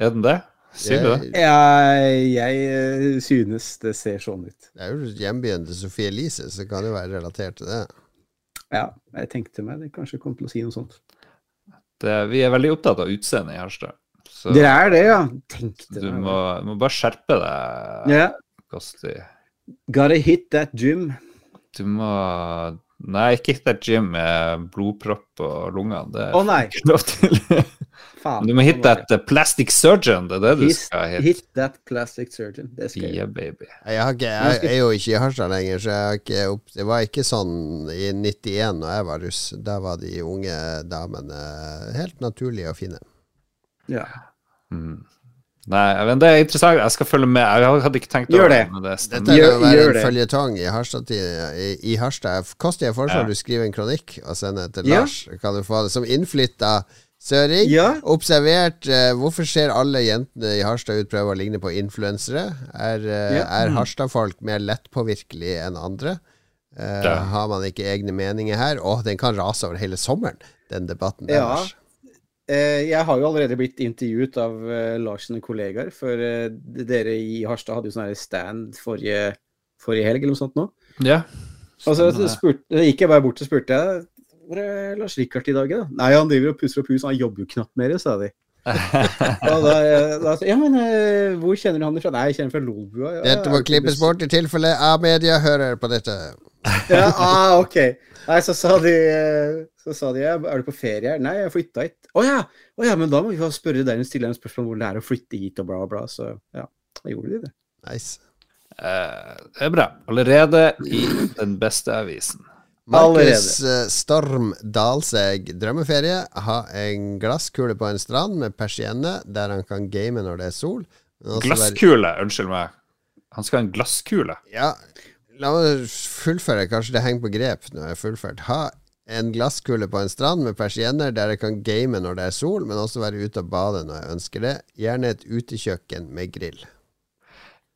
Er den det? Sier du det? Jeg, jeg eh, synes det ser sånn ut. Det er jo hjembyen til Sofie Elise, så kan det jo være relatert til det. Ja, jeg tenkte meg det kanskje kom til å si noe sånt. det? Vi er veldig opptatt av utseendet i Herstad. Så Dere er det, ja? Tenkte du må, må bare skjerpe deg, yeah. Kosti. Gotta hit that gym. Du må Nei, ikke hit that gym med blodpropp og lunger. Det er nei, ikke lov til. faen. Du må hit that uh, plastic surgeon. Det er det du hit, skal hit. hit that plastic surgeon. Det skal Yeah, baby. Jeg, har ikke, jeg er jo ikke i Harstad lenger, så jeg har ikke opp, det var ikke sånn i 91 da jeg var russ. Da var de unge damene helt naturlige og fine. Ja. Mm. Nei, men det er interessant. Jeg skal følge med. Jeg hadde ikke tenkt Gjør gjøre det. det Dette er Gjør- kan være gjør en føljetong i Harstad. I, i Harstad. Kosti, jeg foreslår Ja. du skriver en kronikk og sender til Ja. Lars. Kan du få det Som innflytta Søring, Ja. observert eh, hvorfor ser alle jentene i Harstad ut prøve å ligne på influensere? Er, eh, Ja. er Harstad-folk mer lettpåvirkelige enn andre? Eh, Har man ikke egne meninger her? Å, den kan rase over hele sommeren, den debatten Ja. deres. Eh, jeg har jo allerede blitt intervjuet av Larsen og kollegaer, for eh, dere i Harstad hadde jo sånn stand forrige, forrige helg eller noe sånt nå. Ja. Og så spurte, gikk jeg bare bort og spurte jeg, hvor er Lars Rikard i dag, da? Nei, han driver og pusser opp hus, han jobber jo knapt mer, sa de. Og da, da, ja, men eh, hvor kjenner du han ifra? Nei, jeg kjenner fra Lolbua. Ja, Dette må klippes bort i tilfelle A-media hører på dette. Ja, ah, ok. Nei, så sa de, eh, så sa de ja, er du på ferie her? Nei, jeg flytta hit. Å ja, Oh, ja, men da må vi få spørre deg stille deg en spørsmål om hvor det er å flytte hit og bla, bla. Så ja, da gjorde de det. Nice. Eh, det er bra. Allerede i den beste avisen. Markus eh, Storm Dalseg, drømmeferie. Ha en glasskule på en strand med persienne der han kan game når det er sol. Være- Glasskule, unnskyld meg. Han skal ha en glasskule. Ja, la meg fullføre. Kanskje det henger på grep når jeg har fullført. Ha en glasskule på en strand med persienner der jeg kan game når det er sol, men også være ute og bade når jeg ønsker det. Gjerne et utekjøkken med grill.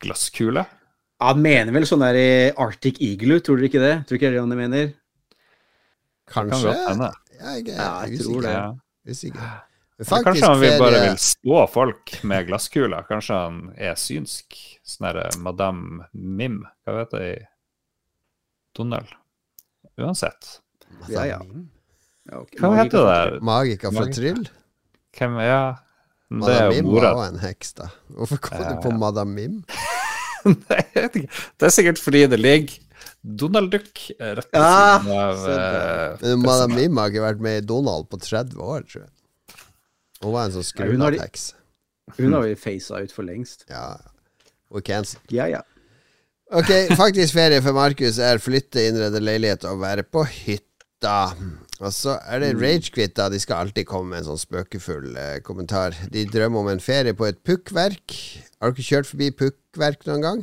Glasskule? Han mener vel sånn der i Arctic Eagle, tror dere ikke det? Tror ikke det er det han mener? Kan Kanskje? godt hende. Ja, jeg Ja, jeg tror usikker. det. Ja. usikker. Faktisk, kanskje han vil bare vil stå folk med glasskuler. Kanskje han er synsk. Sånn derre Madame Mim, hva vet jeg, i Donald. Uansett. Ja, ja. Okay. Hva heter det der? Magika fra Magiker. Tryll? Hvem er Det Madame Mim var også en heks, da. Hvorfor kom Ja, du på. Madame Mim? Nei, jeg vet ikke. Det er sikkert fordi det ligger Donald Duck eh, rett ved Ah, siden av se der. eh, Madame Mim har ikke vært med i Donald på 30 år, tror jeg. Hun var en sånn Ja, hun har vi facet ut for lengst. Ja. Og cancel. Ja, ja. Ok, faktisk ferie for Markus er flytte, innrede leilighet og være på hytta. Og så er det Ragequit, da. De skal alltid komme med en sånn spøkefull eh, kommentar. De drømmer om en ferie på et pukkverk. Har dere kjørt forbi pukkverk noen gang?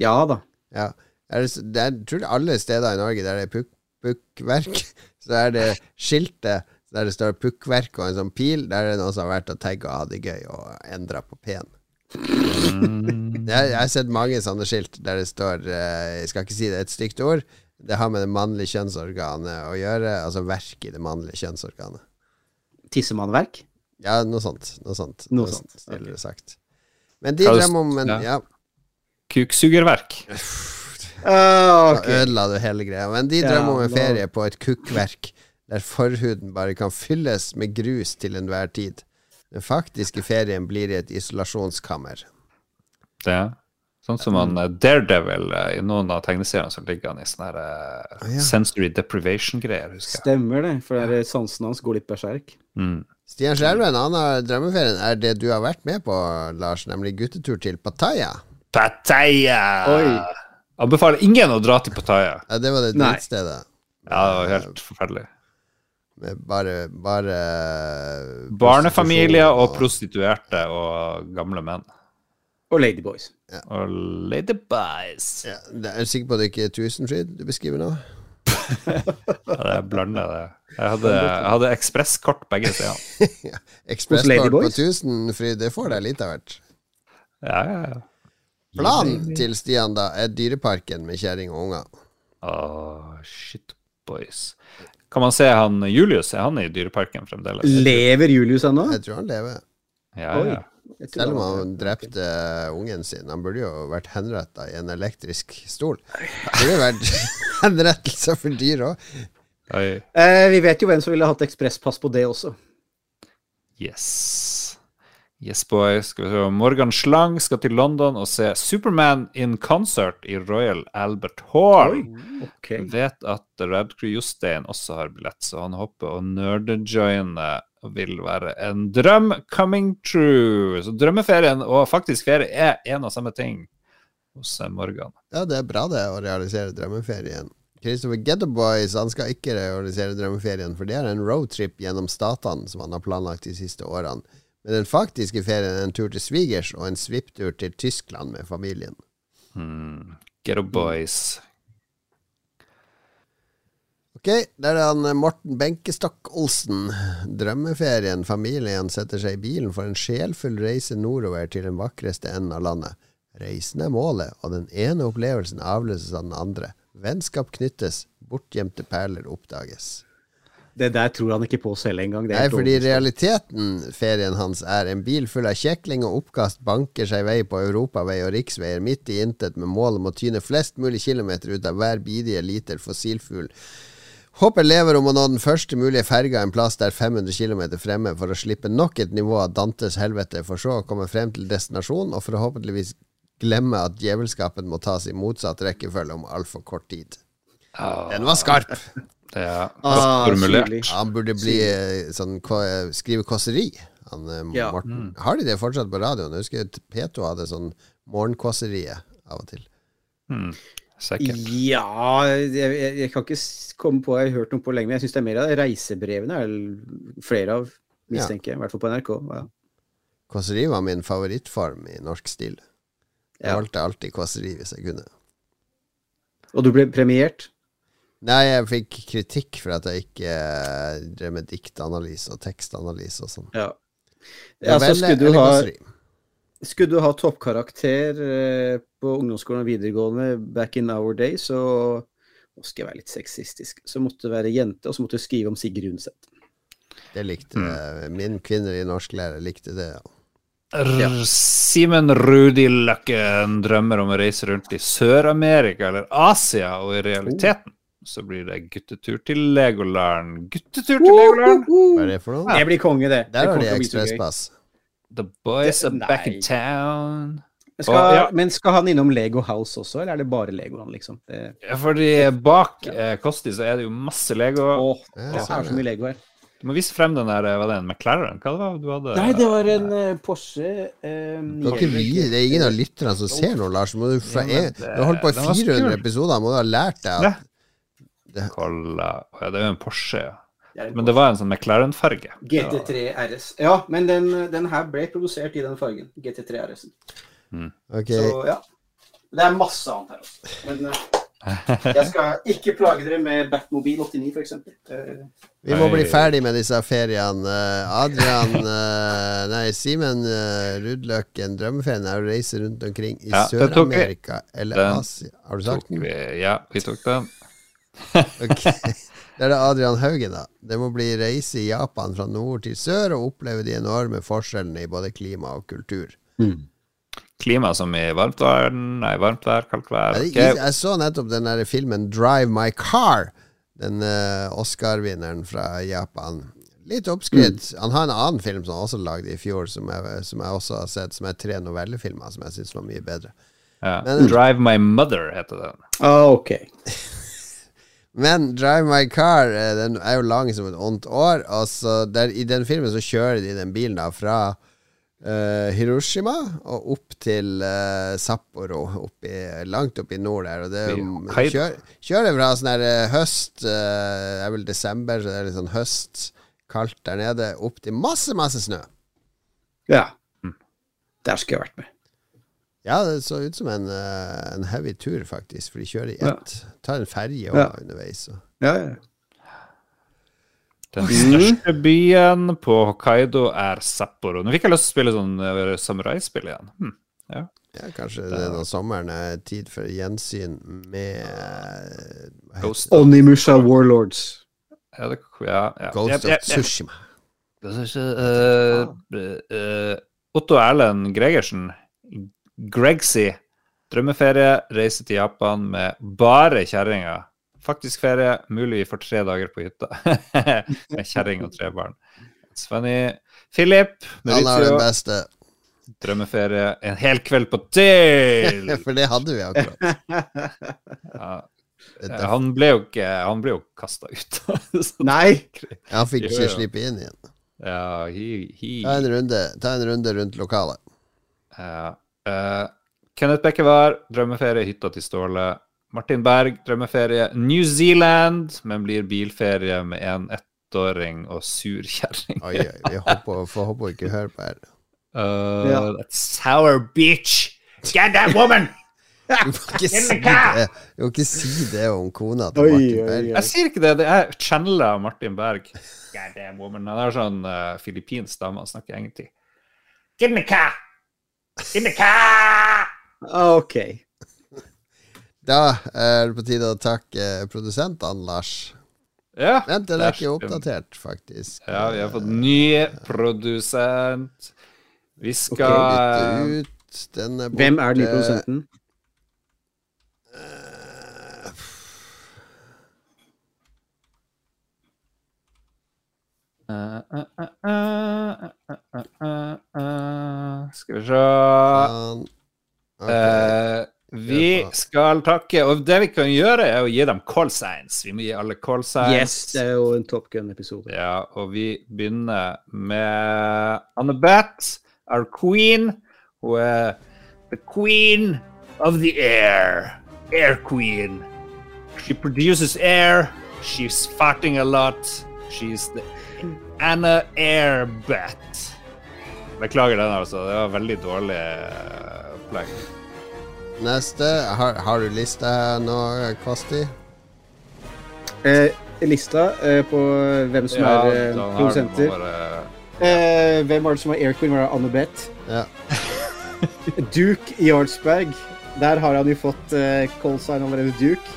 Ja da. Ja. Er det, det er, tror jeg alle steder i Norge der det er pukk, pukkverk, så er det skiltet der det står pukkverk og en sånn pil. Der er det noen som har vært og tagga og hatt det gøy og endra på P-en. mm, Jeg, jeg har sett mange sånne skilt der det står eh, Jeg skal ikke si det er et stygt ord. Det har med det mannlige kjønnsorganet å gjøre. Altså verk i det mannlige kjønnsorganet. Tissemannverk? Ja, noe sånt. Noe sånt. Noe sånt, sånt okay. sagt. Men de er det- drømmer om en ja. Ja, Kuksugerverk. Ah, da ødela du hele greia. Men de drømmer om en ferie på et kukkverk der forhuden bare kan fylles med grus til enhver tid. Den faktiske ferien blir i et isolasjonskammer. Det er Sånn som han eh, Daredevil eh, i noen av tegneseriene, så ligger han i sånne her, eh, Ah, ja. sensory deprivation-greier, husker jeg. Stemmer det, for det er sansen hans går litt berserk. Mm. Stian Skjerven, han har drømmeferien er det du har vært med på, Lars, nemlig guttetur til Pattaya. Pattaya! Oi. Anbefaler ingen å dra til Pattaya. Ja, det var det Nei. drittstedet. Ja, det var helt forferdelig. Med bare, bare Barnefamilier og og prostituerte og gamle menn. Og Ladyboys. Og ladyboys. ja, det- Er du sikker på at det ikke er Tusenfryd du beskriver nå? Ja, det blander det. Jeg hadde, jeg hadde ekspresskort begge steder. Ekspresskort på Tusenfryd, det får deg litt av hvert. Ja, ja, ja. Planen til Stian da er Dyreparken med kjerring og unger. Åh, shit boys. Kan man se han Julius? Er han i Dyreparken fremdeles? Lever Julius ennå? Jeg tror han lever. Ja, ja. Selv om han- han drepte ungen sin. Han burde jo vært henretta i en elektrisk stol. Det burde vært henrettelse for dyr òg. Eh, vi vet jo hvem som ville hatt ekspresspass på det også. Yes. Yes, boy. Skal vi se. Morgan Slang skal til London og se Superman in concert i Royal Albert Hall. Ok. Vet at Radcrew Jostein også har billett, så han hopper Og vil være en drøm coming true. Så drømmeferien og faktisk ferie er en og samme ting hos eh, Morgan. Ja, det er bra det å realisere drømmeferien. Christopher Gettoboys han skal ikke realisere drømmeferien, for det er en roadtrip gjennom statene som han har planlagt de siste årene. Men den faktiske ferien er en tur til svigers og en svipptur til Tyskland med familien. Hmm. up, Boys. Ok, der er han eh, Morten Benkestokk-Olsen. Drømmeferien. Familien setter seg i bilen for en sjelfull reise nordover til den vakreste enden av landet. Reisen er målet, og den ene opplevelsen avløses av den andre. Vennskap knyttes, bortgjemte perler oppdages. Det der tror han ikke på selv engang. Det Nei, fordi dårlig. realiteten, ferien hans, er en bil full av kjekling og oppkast banker seg vei på europavei og riksveier midt i intet med mål om å tyne flest mulig kilometer ut av hver bidige liter fossilfugl. Håper lever om å nå den første mulige ferga en plass der 500 km fremme for å slippe nok et nivå av Dantes helvete, for så å komme frem til destinasjon og forhåpentligvis glemme at djevelskapen må tas i motsatt rekkefølge om altfor kort tid. Den var skarp! Det er Ah, formulert. syrlig. Han burde bli eh, sånn skrive kåseri. Han, eh, Ja. Morten. Har de det fortsatt på radioen? Jeg husker P2 hadde sånn morgenkåseriet av og til. Mm. Sikkert. Ja jeg, jeg, jeg kan ikke komme på Jeg har hørt noe på lenge, men jeg syns det er mer av det. reisebrevene er det flere av, mistenker jeg. I hvert fall på NRK. Ja. Kåseri var min favorittform i norsk stil. Jeg Ja. valgte alltid kåseri hvis jeg kunne. Og du ble premiert? Nei, jeg fikk kritikk for at jeg ikke eh, drev med diktanalyse og tekstanalyse og sånn. Ja. ja så Novelle skulle du eller ha? Skulle du ha toppkarakter eh, på ungdomsskolen og videregående back in our day, så Nå skal jeg være litt sexistisk. Så måtte du være jente, og så måtte du skrive om Sigrid Undset. Det likte Mm. Min kvinnelige norsklærer likte det, ja. Ja. Simen Rudi Løkken drømmer om å reise rundt i Sør-Amerika eller Asia, og i realiteten så blir det guttetur til Legoland. Guttetur til Legoland! Hva er det for noe? Det blir konge, det. Der det har de ekspresspass. The boys Det- are back in town. Skal, Og- ja. Men skal han innom Lego House også, eller er det bare Legoland, liksom? Det, Ja, fordi bak eh, Kosti så er det jo masse Lego. åh, det er så mye Lego her. Du må vise frem den der, eh, var det en McLaren? Hva det var du hadde? Nei, det var en uh, Porsche Um, det, ikke vise, det er ingen av lytterne som ser noe, Lars. Må du, fra, Ja, det- du har holdt på i 400 kul. episoder, må du ha lært deg Ja. at det, Kolla. Ja, det er jo en Porsche, ja. Det en Men det var en sånn McLaren-farge. GT3 RS. Ja, men den, den her ble produsert i den fargen. GT3 RS-en. Ok, Så ja. Det er masse annet her også. Men eh, jeg skal ikke plage dere med Batmobil 89, f.eks. Uh, vi må bli ferdig med disse feriene. Eh, Adrian eh, Nei, Simen Rudløken Rudløkken, drømmeferien er å reise rundt omkring i Ja. Sør-Amerika eller Den Asia. Har du sagt den? vi, ja, vi tok den. Ok. Det er det Adrian Haugen, da. Det må bli reise i Japan fra nord til sør og oppleve de enorme forskjellene i både klima og kultur. Klima som i varmt vær, nei, varmt vær, kaldt vær. Jeg, jeg så nettopp den der filmen Drive My Car. Den uh, Oscar-vinneren fra Japan. Litt oppskrytt. Han har en annen film som han også lagde i fjor, som jeg, som jeg også har sett, som er tre novellefilmer, som jeg syns var mye bedre. Ja. Men- Drive My Mother heter den. ah, ok. Men Drive My Car eh, den er jo lang som et ondt år. Og så der, I den filmen så kjører de den bilen da fra uh, Hiroshima og opp til uh, Sapporo, oppi, langt opp i nord der. Og det kjør, kjører fra sånn her eh, høst Det er vel desember, så det er litt sånn høst, kaldt der nede, opp til masse, masse snø. Ja. Mm. Der skulle jeg vært med. Ja, det så ut som en, eh, en heavy tur, faktisk, for de kjører i Ja. ett. Tar en ferje Ja. underveis. Og. Ja, ja. Den største byen på Hokkaido er Sapporo. Nå fikk jeg lyst til å spille sånn uh, samuraispill igjen. Hm. Ja. Ja, kanskje det er når sommeren er tid for gjensyn med eh, Ghost, Onimusha Warlords. ja, det, ja, ja. Ghost Ja, ja, of ja. Tsushima. uh, eh, eh, Otto Erlend Gregersen, Gregsy, drømmeferie, reise til Japan med bare kjerringa. Faktisk ferie, mulig vi får tre dager på hytta. med kjerring og tre barn. Svenny Philip, Han har den beste. drømmeferie, en hel kveld på til! For det hadde vi akkurat. Ja, han ble jo ikke Han ble jo kasta ut. Nei! Han fikk ikke slippe inn igjen. ja, he, he. Ta en runde, ta en runde rundt lokalet. Ja. Eh, Kenneth Bekkevær, drømmeferie, hytta til Ståle. Martin Berg, drømmeferie, New Zealand, men blir bilferie med en ettåring og sur kjerring. Oi, oi, vi håper, får håpe hun ikke hører på her. Uh, Ja. That sour bitch! Get that woman! Du må ikke si det Du må ikke si det om kona til Oi, Martin oi, Berg. oi. Jeg sier ikke det, det er channeler Martin Berg. Goddamn woman. Han er sånn uh, filippinsk dame, han snakker egentlig. Give me car! Give the car! OK. Da er det på tide å takke produsentene, Lars. Ja, Vent, den er ikke oppdatert, faktisk. Ja, vi har fått ny produsent. Vi skal ut. Den er borte. Hvem er den nye produsenten? Uh, uh, uh, Skal vi se Sånn. Ok. Eh, Vi skal takke Og det vi kan gjøre, er å gi dem call signs. Vi må gi alle call signs. Yes, det er jo en Top Gun-episode. Ja, og vi begynner med Annabeth, our queen. Hun er the queen of the air. Air queen. She produces air. She's farting a lot. She's the Anna Airbet. Beklager den, altså. Det var veldig dårlig eh, opplegg. Neste. Har, har du lista nå, Kosti? Eh, lista eh, på hvem som er eh, produsenter. bare- Eh, hvem var det som var Air Queen? Var det Anne Beth? Ja. Duke Jarlsberg. Der har han jo fått eh, callsign allerede, Duke.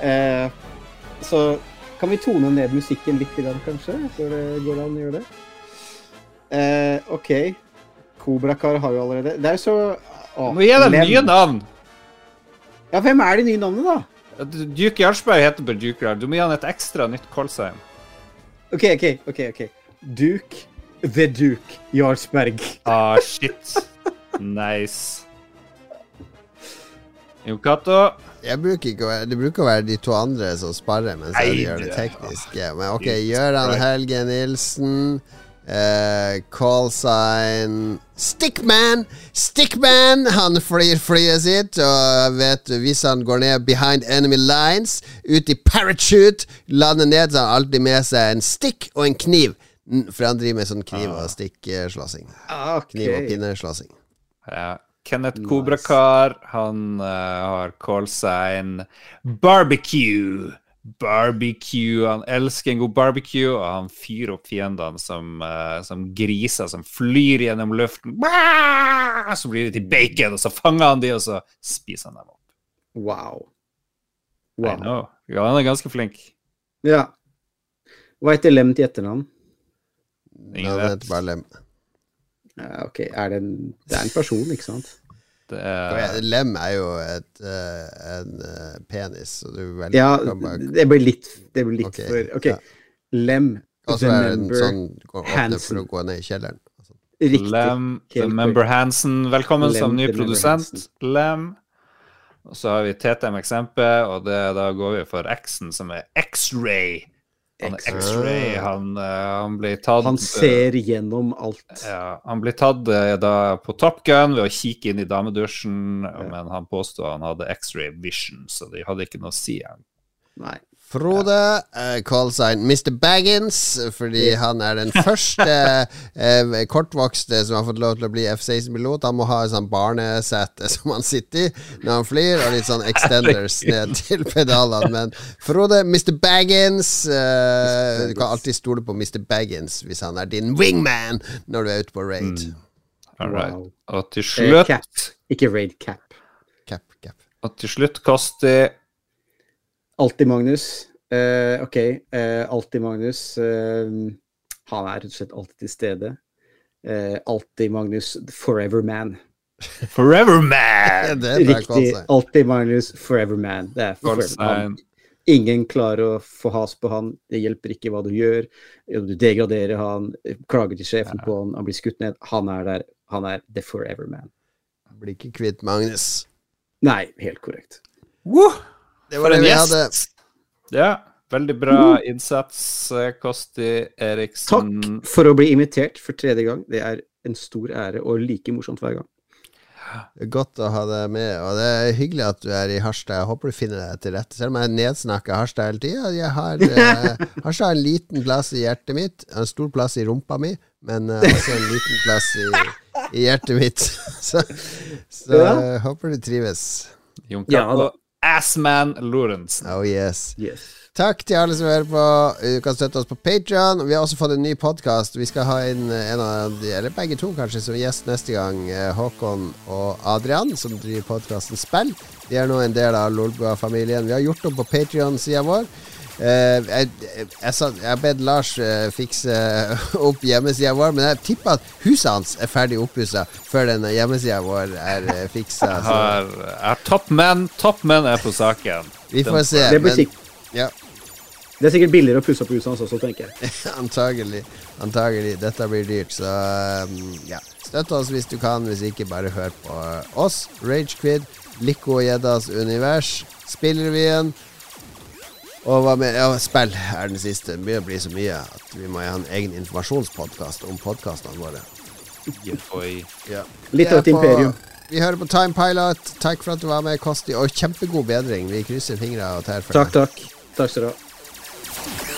Eh, så kan vi tone ned musikken litt, kanskje? så det går an å gjøre det. Eh, OK. Kobrakar har jo allerede Det er jo så må gi dem nye navn. Ja, hvem er de nye navnene, da? Duke Jarlsberg heter bare Duke Jarl. Du må gi han et ekstra nytt callsign. OK, OK. ok, ok. Duke The Duke Jarlsberg. Ah, shit. Nice. Jo Cato. Jeg bruker ikke å være, Det bruker å være de to andre som sparer mens jeg gjør det tekniske. Men ok, Gøran Helge Nilsen. Eh, call sign Stickman! Stickman! Han flyr flyet sitt, og vet hvis han går ned behind enemy lines, ut i parachute, lander ned, så har han alltid med seg en stick og en kniv. For han driver med sånn kniv- og stikkslåssing. Ah, OK. Kniv- og pinneslåssing. Ja. Kenneth Kobrakar, han uh, har callsign Barbecue. Barbecue. Han elsker en god barbecue, og han fyrer opp fiendene som, uh, som griser som flyr gjennom luften. Bah! Så blir det til bacon, og så fanger han de, og så spiser han dem opp. Wow. Wow. Ja, han er ganske flink. Ja. Hva heter Lem til etternavn? Ingen vet. heter bare Lem. Ja, ok, er det en Det er en person, ikke sant? Det er, jeg- Lem er jo et, eh, en eh, penis, så du velger Ja, bare det blir litt, det blir litt Ok, for OK. ja. Lem, Og så er det en remember, sånn gå- åpne Hansen. for å gå ned i kjelleren. riktig. Lem, The Member Hansen. Velkommen Lem, som ny produsent, Lem. Og så har vi TTM Eksempel, og det, da går vi for X-en, som er X-ray. Han er X-ray. Han, eh, han blir tatt Han ser gjennom alt. ja, Han blir tatt eh, da på Top Gun ved å kikke inn i damedusjen, men han påstod han hadde X-ray vision, så de hadde ikke noe å si. Han. Nei. Frode uh, call sign Mr. Baggins, fordi han er den første uh, kortvokste som har fått lov til å bli F-16-pilot. Han må ha en sånn barnesete som han sitter i når han flyr, og litt sånn extenders ned til pedalene. Men Frode, Mr. Baggins uh, Du kan alltid stole på Mr. Baggins hvis han er din wingman når du er ute på raid. All right. Wow. Og til Eh, slutt cap. Ikke raid cap. Cap, cap. Og til slutt Kosti Alltid Magnus. Uh, OK. uh, alltid Magnus. Eh, han er rett og slett alltid til stede. Eh, alltid Magnus Forever Man. Forever Man! Det Riktig. Alltid Magnus Forever Man. Det er forever man. Ingen klarer å få has på han. Det hjelper ikke hva du gjør. Du degraderer han, klager til sjefen på han, han blir skutt ned. Han er der. Han er the forever man. Han Blir ikke kvitt Magnus. Nei, helt korrekt. Woo! Det For var det vi hadde. Ja, veldig bra innsats, eh, Kosti Eriksen. Takk for å bli invitert for tredje gang. Det er en stor ære og like morsomt hver gang. Det er godt å ha deg med, og det er hyggelig at du er i Harstad. Jeg håper du finner deg til rette. Selv om jeg nedsnakker Harstad hele tida. Jeg har eh, Harstad har en liten plass i hjertet mitt, en stor plass i rumpa mi, men eh, også en liten plass i, i hjertet mitt. Så, så Ja. håper du trives. Jon Ja, da. og Assman Lorentzen. Oh yes. Yes. Takk til alle som hører på. Du kan støtte oss på Patreon Vi har også fått en ny podkast. Vi skal ha inn en av de, eller begge to kanskje, som gjest neste gang. Eh, Håkon og Adrian, som driver podkasten Spill. De er nå en del av Lolbua-familien. Vi har gjort om på Patreon-sida vår. Eh, jeg, jeg, jeg, bedt Lars uh, fikse opp hjemmesida vår, men jeg tipper at huset hans er ferdig oppussa før den hjemmesida vår er uh, fiksa. Jeg har, har Top Men. Top Men er på saken. Vi får se. Det, blir Men, ja, det er sikkert billigere å pusse opp huset hans også, tenker jeg. antagelig. Antagelig. Dette blir dyrt, så um, ja. Støtt oss hvis du kan, hvis ikke bare hør på oss. Ragequid, Lico og Gjeddas univers, Spillrevyen. Og hva med Ja, spill er den siste. Det begynner å bli så mye at vi må ha en egen informasjonspodkast om podkastene våre. Ja. Litt av et imperium. På, vi hører på Time Pilot. Takk for at du var med, Kosti. Og kjempegod bedring. Vi krysser fingra og tær for Takk, deg. takk. Takk skal du ha.